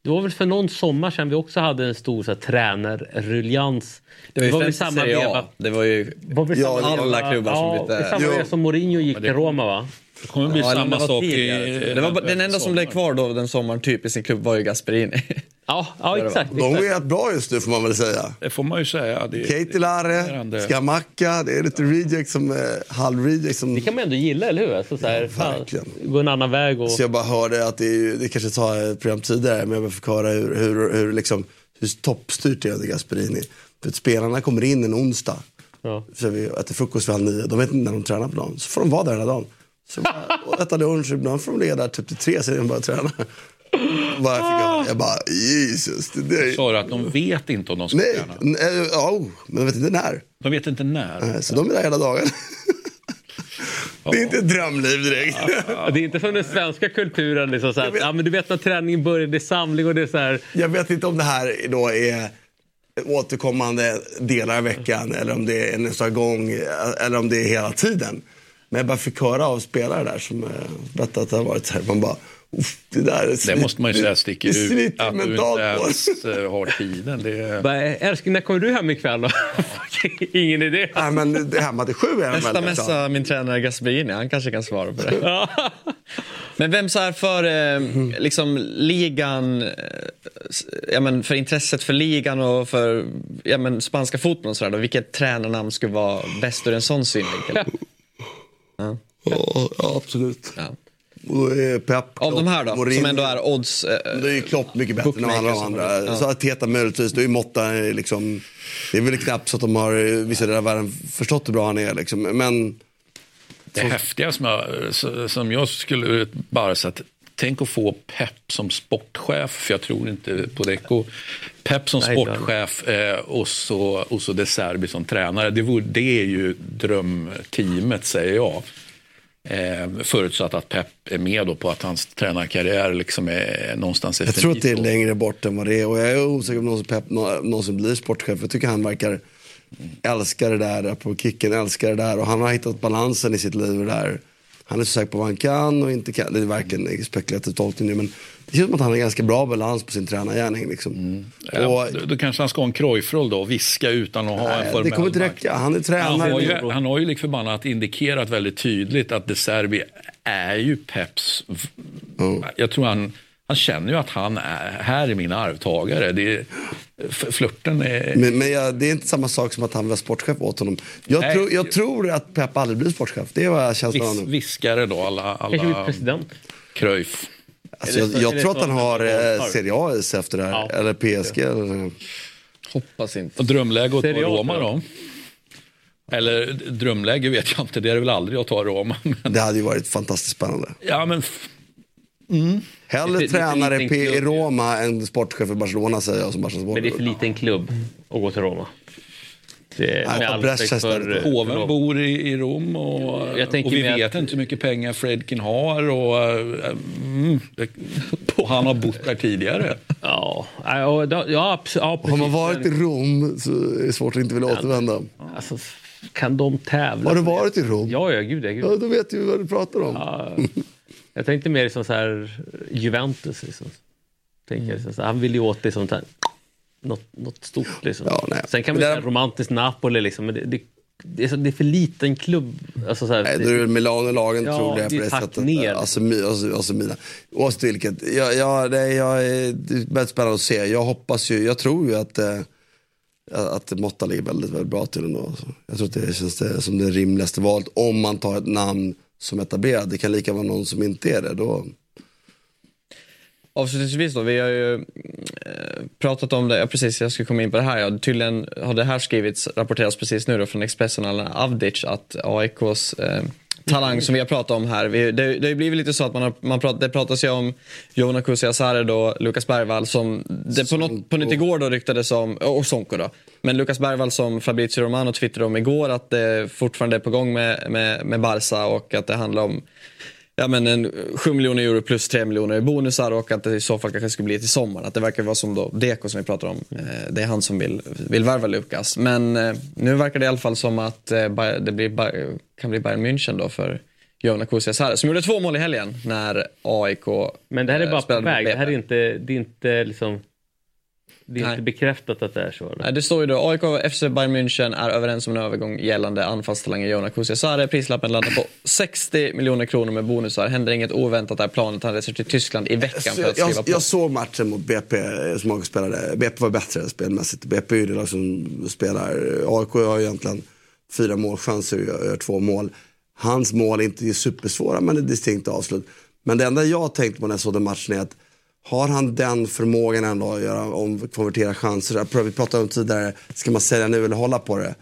det var väl för någon sommar sedan vi också hade en stor så här, tränarruljans. Det var ju väl främst samma veva. Det var ju Var Ja, samma alla klubbar som ja, bytte. det samma som Mourinho gick till det- Roma va? Det kommer bli Ja, samma sak i... det var, Den enda som blev kvar då den sommaren typ i sin klubb var ju Gasperini. Ja, ja exakt. De är rätt bra just nu får man väl säga. Det får man ju säga. Det, Keitelare, Skamacka, det är lite reject som, eh, halv-reject som... Det kan man ändå gilla, eller hur? Alltså, så här, fan, gå en annan väg. Och... Så jag bara hörde att det, är, ju- det kanske sa ett program tidigare, men jag vill förklara hur, hur, hur, liksom, hur toppstyrt det är under Gasperini. För att spelarna kommer in en onsdag, Ja. så vi äter frukost vid halv nio, de vet inte när de tränar på dagen. Så får de vara där hela dagen. Så bara, och äta lunch, ibland får de ligga där typ till tre, de bara träna. Bara jag, jag bara, Jesus. Det, det, Sa du att de vet inte om de ska nej, träna? nej, ja, oh, men de vet inte när. De vet inte när. Så de är där hela dagen. Det är inte ett drömliv direkt. Det är inte som den svenska kulturen. Liksom, så här, att, ja, men du vet när träningen börjar, det är samling och det är så här. Jag vet inte om det här då är återkommande delar i veckan eller om det är nästa gång eller om det är hela tiden. Men jag bara fick höra av spelare där som eh, berättade att det har varit så här. Man bara, "Uff, det där är Det slit- måste man ju säga sticker det ut. Att du inte ens eh, har tiden. Det... Bara, Älskling, när kommer du hem ikväll då? Ingen idé. Nej, men det är hemma till sju är Nästa mässa min tränare Gasperini, han kanske kan svara på det. Men vem så här för eh, liksom ligan, eh, ja, men för intresset för ligan och för ja, men spanska fotbollen och så där, då, vilket tränarnamn skulle vara bäst ur en sån synvinkel? Ja. Ja, absolut. Ja. Och då är Pep, Av de här då, Mourinho. som ändå är odds... Eh, Då är ju Klopp mycket bättre än alla de andra. ja. Så Arteta möjligtvis, då är Motta eh, liksom... Det är väl knappt så att de har i vissa delar av världen förstått hur bra han är liksom. Men Det häftiga som jag, som jag skulle bara säga att tänk att få Pep som sportchef, för jag tror inte på Deco. Pep som Nej, sportchef eh, och, så, och så De Serbi som tränare. Det, vore, det är ju drömteamet säger jag. Eh, förutsatt att Pep är med då på att hans tränarkarriär liksom är någonstans jag tror att det är längre bort än vad det är. Och jag är osäker om någonsin Pep nå- någonsin blir sportchef. Jag tycker han verkar älska det där på kicken, älskar det där. Och han har hittat balansen i sitt liv där. Han är så säker på vad han kan och inte kan. Det är verkligen spekulativ tolkning nu. Men det känns som att han har ganska bra balans på sin tränargärning. Liksom. Ja, Och, då, då kanske han ska ha en Cruyff-roll då, viska utan att ha en nej, formell det kommer inte räcka. Han är Han tränare. har, ju, han har ju lik förbannat indikerat väldigt tydligt att De Serbi är ju Peps... Jag tror han, han känner ju att han är, här är min arvtagare. Det är, flörten är... Men, men jag, det är inte samma sak som att han var sportchef åt honom. Jag, Nej. tror- jag tror att Pep aldrig blir sportchef. Det är vad jag känner med Vis, honom. viskare då, alla, Kanske blir alla president. Cruyff. Alltså, Är jag, jag tror att han har eh? Serie A efter det här. Ja. Eller PSG. Eller, Hoppas inte. Och drömläge att ta Roma då? Eller drömläge vet jag inte, det är det väl aldrig att ta Roma. Men, det hade ju varit fantastiskt spännande. ja, men f- Hellre Lite- tränare i. Roma än sportchef i Barcelona säger jag som Barcelona Men det är för liten klubb att gå till Roma. Det Nej, för... påven bor i, i Rom och, och vi vet att- inte hur mycket pengar Fredkin har. Och, eh, mm, det, och han har bott där tidigare. Ja, ja, ja, ja precis. Har man varit i Rom så är det svårt att inte vilja återvända. Alltså, kan de tävla? Har du varit i Rom? Ja, ja, gud, ja, gud. Ja, då vet du vad du pratar om. Ja, jag tänkte mer som så här Juventus. Liksom. Tänker jag, liksom, så här, han vill ju åt det sånt här. Något, något stort liksom. Ja, nej. Sen kan man säga romantiskt Napoli liksom, men det, det, det, är så, det är för liten klubb. Alltså, så här, Nej, det- då är det Milano-lagen Ja, tror jag på det sättet. ner. Alltså, alltså, alltså Milan. Oavsett vilket. Jag, jag, det, jag, är- det är väldigt spännande att se. Jag hoppas ju, jag tror ju att, eh, att Motta ligger väldigt, väldigt bra till ändå. Jag tror att det känns det, som det rimligaste valet. Om man tar ett namn som etablerad. Det kan lika vara någon som inte är det. Då, Avslutningsvis då, vi har ju eh, pratat om det, ja, precis jag skulle komma in på det här. Ja. Tydligen har det här skrivits, rapporteras precis nu då från Expressen, eller Avdic, att AIKs eh, talang som vi har pratat om här, vi, det, det har blivit lite så att man har, man prat, det pratas ju om Jona Kusiasare då, Lukas Bergvall som det på, något, på nytt igår då ryktades om, och Sonko då. Men Lukas Bergvall som Fabrizio Romano twittrade om igår att det fortfarande är på gång med, med, med Barca och att det handlar om ja, men en 7 miljoner euro plus 3 miljoner i bonusar och att det i så fall kanske skulle bli till sommaren. Att det verkar vara som då Deko som vi pratar om. Eh, Det är han som vill, vill värva Lukas. Men eh, nu verkar det i alla fall som att eh, det blir, kan bli Bayern München då för Jona Kusiasare som gjorde två mål i helgen när AIK Men det här är bara på väg. Det här är inte, det är inte liksom... Det är Nej. inte bekräftat att det är så. Eller? Nej, Det står ju då AIK och FC Bayern München är överens om en övergång gällande anfallstalangen Jona Kusiasare. Prislappen landar på 60 miljoner kronor med bonusar. Händer inget oväntat där planet. Han reser till Tyskland i veckan Så för att skriva jag, på. jag såg matchen mot BP eh, som AIK spelade. BP var bättre spelmässigt. BP är ju det lag som spelar. AIK har ju egentligen fyra målchanser och gör två mål. Hans mål är inte supersvåra men det är distinkt avslut. Men det enda jag tänkte på när jag såg den matchen är att har han den förmågan ändå att göra, om, konvertera chanser. Vi pratade om tidigare, ska man sälja nu eller hålla på det?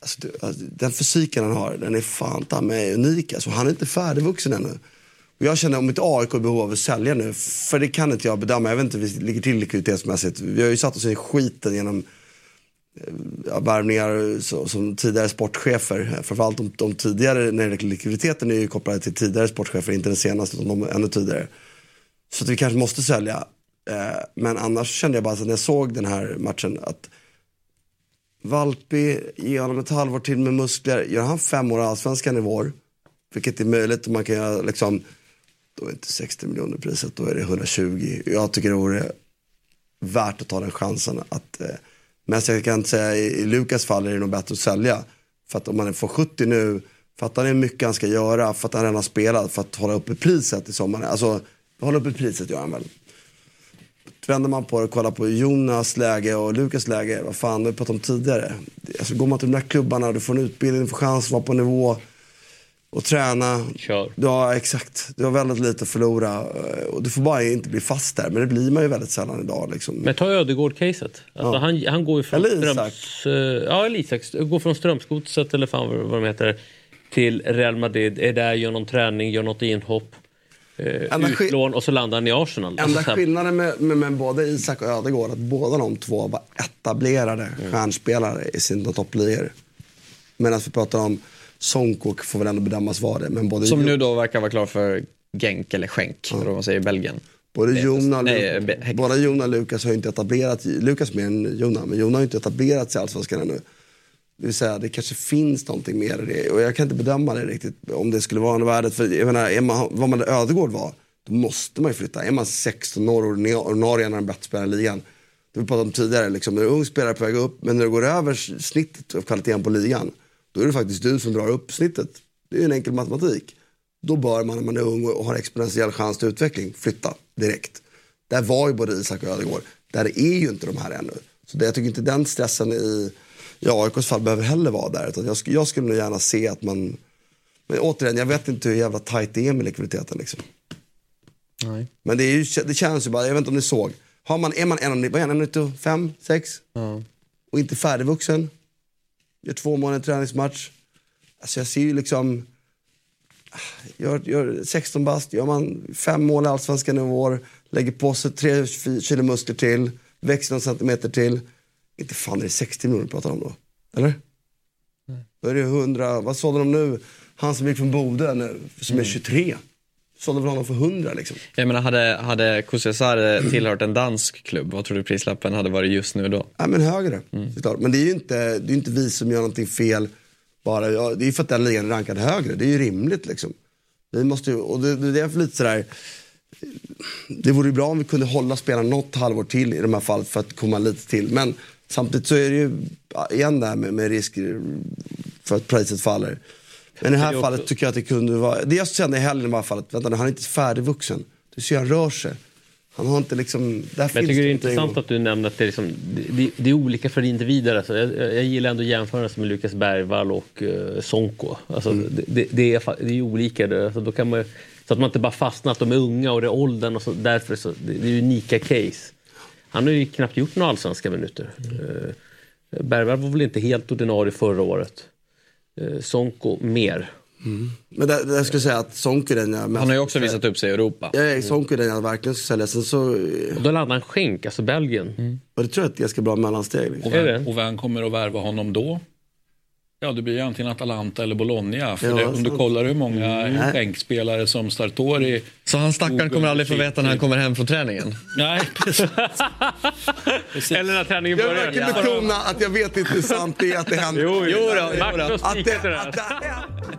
Alltså, du, alltså, den fysiken han har, den är fan ta mig unik. Alltså, han är inte färdigvuxen ännu. Och jag känner om inte AIK är i behov av att sälja nu, för det kan inte jag bedöma. Jag vet inte hur vi ligger till likviditetsmässigt. Vi har ju satt oss i skiten genom eh, ja, värvningar som tidigare sportchefer. Framförallt de, de tidigare, när det likviditeten är ju kopplade till tidigare sportchefer, inte den senaste, utan de ännu tidigare. Så att vi kanske måste sälja. Eh, men annars kände jag bara så när jag såg den här matchen att Valpi, ge honom ett halvår till med muskler. Gör han fem år i allsvenskan i vår, vilket är möjligt, man kan göra liksom, då är inte 60 miljoner priset, då är det 120. Jag tycker det vore värt att ta den chansen. Att, eh, men jag kan inte säga, i, i Lukas fall är det nog bättre att sälja. För att om man får 70 nu, fattar ni hur mycket han ska göra för att han redan har spelat, för att hålla uppe priset i sommar. Alltså, hålla uppe priset gör han väl. Vänder man på det och kollar på Jonas läge och Lukas läge, vad fan, det har vi pratat om tidigare. Alltså, går man till de där klubbarna, du får en utbildning, du får chans att vara på nivå och träna. Kör. Ja, exakt. Du har väldigt lite att förlora och du får bara inte bli fast där. Men det blir man ju väldigt sällan idag. Liksom. Men ta Ödegård-caset. Alltså Ja. han, han går ju från Eller. Ströms... eh, Ja, eller Isak. Går från Strömsgodset eller fan vad, vad de heter till Real Madrid. Är där, gör någon träning, gör något inhopp. Eh, utlån och så landar han i Arsenal. Enda Alltså, skillnaden med, med, med både Isak och Ödegård att båda de två var etablerade stjärnspelare i sina toppligor. Medan vi pratar om Sonko får väl ändå bedömas vara det. Men både Som nu då verkar vara klar för Genk eller Schenk, eller vad man säger i Belgien. Både Jona och, nej, Lu- Be- Häck. både Jona och Lukas har ju inte etablerat, Lukas mer än Jona, men Jona har ju inte etablerat sig i Allsvenskan ännu. Det vill säga, det kanske finns någonting mer i det. Och jag kan inte bedöma det riktigt, om det skulle vara något värdet. För jag menar, är man, vad man Ödegård var, då måste man ju flytta. Är man 16 år och ordinarie när man bättre spela i ligan. Det vi pratade om tidigare, liksom, när du är ung spelare på väg upp, men när du går över snittet av kvaliteten på ligan, då är det faktiskt du som drar upp snittet. Det är ju en enkel matematik. Då bör man när man är ung och har exponentiell chans till utveckling flytta direkt. Där var ju både Isak och Ödegård. Där är ju inte de här ännu. Så det, jag tycker inte den stressen i, i AIKs fall behöver heller vara där. Jag, jag skulle nog gärna se att man... Men återigen, jag vet inte hur jävla tajt det är med likviditeten. Liksom. Nej. Men det, är ju, det känns ju bara, jag vet inte om ni såg. Har man, är man 1,95, 6 Ja. och inte färdigvuxen, gör två månader träningsmatch. Alltså jag ser ju liksom, gör, gör 16 bast, gör man fem mål i allsvenska nivåer, lägger på sig tre fi- kilo muskler till, växer någon centimeter till. Inte fan är det 60 miljoner vi pratar om då? Eller? Då är det 100, vad sålde de nu? Han som gick från Bodö nu, som är 23. Sålde väl honom för 100 liksom. Jag menar, hade, hade Kusiasar tillhört en dansk klubb, vad tror du prislappen hade varit just nu då? Ja, men högre. såklart. Men det är ju inte, det är inte vi som gör någonting fel. Bara, ja, det är ju för att den ligan är rankad högre. Det är ju rimligt liksom. Vi måste ju, och det, det är för lite sådär, det vore ju bra om vi kunde hålla spelarna något halvår till i de här fallen för att komma lite till. Men samtidigt så är det ju igen det här med, med risk för att priset faller. Men i det här Det fallet också- tycker jag att det kunde vara, det jag kände i helgen i det här fallet, vänta nu, han är inte färdigvuxen. Du ser han rör sig. Han har inte liksom, där Men jag tycker det är intressant att du nämner att det är, liksom, det, det, är olika för individer. Alltså, jag, jag gillar ändå jämförelsen med Lukas Bergvall och uh, Sonko. Alltså, det, det, det, är, det är olika. Det, alltså, då kan man, så att man inte bara fastnar att de är unga och det är åldern. Och så, därför så, det, det är unika case. Han har ju knappt gjort några allsvenska minuter. Uh, Bergvall var väl inte helt ordinarie förra året. Uh, Sonko mer. Men det, det jag skulle säga att Sonko är den jag mest... Han har ju också visat upp sig i Europa. Ja, Sonko är den jag verkligen ska sälja. Sen så... Och då laddade han skänk, alltså Belgien. Och det tror jag är ett ganska bra mellansteg. Liksom. Och vem, och vem kommer att värva honom då? Ja, det blir antingen Atalanta eller Bologna. För Ja, det, om du sant. kollar hur många Mm. skänkspelare som Sartori... Så han stackaren kommer aldrig få veta när han kommer hem från träningen? Nej, precis. precis. Eller när träningen Jag vill börjar. verkligen betona att jag vet inte hur sant det är att det händer. Jo, Jo då, jo då. Att det, det att det,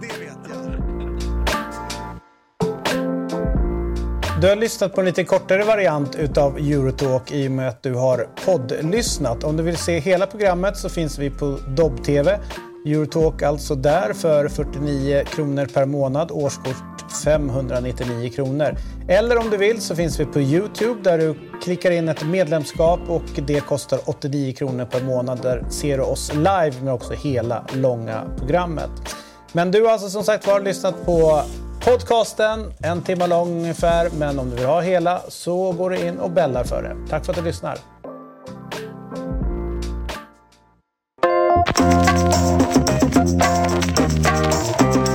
det vet jag. Du har lyssnat på en lite kortare variant utav Eurotalk i och med att du har poddlyssnat. Om du vill se hela programmet så finns vi på Dobb-TV. Eurotalk alltså där för 49 kronor per månad, årskort 599 kronor. Eller om du vill så finns vi på Youtube där du klickar in ett medlemskap och det kostar 89 kronor per månad. Där ser du oss live men också hela långa programmet. Men du har alltså som sagt var lyssnat på podcasten, en timme lång ungefär. Men om du vill ha hela så går du in och bällar för det. Tack för att du lyssnar. Thank you.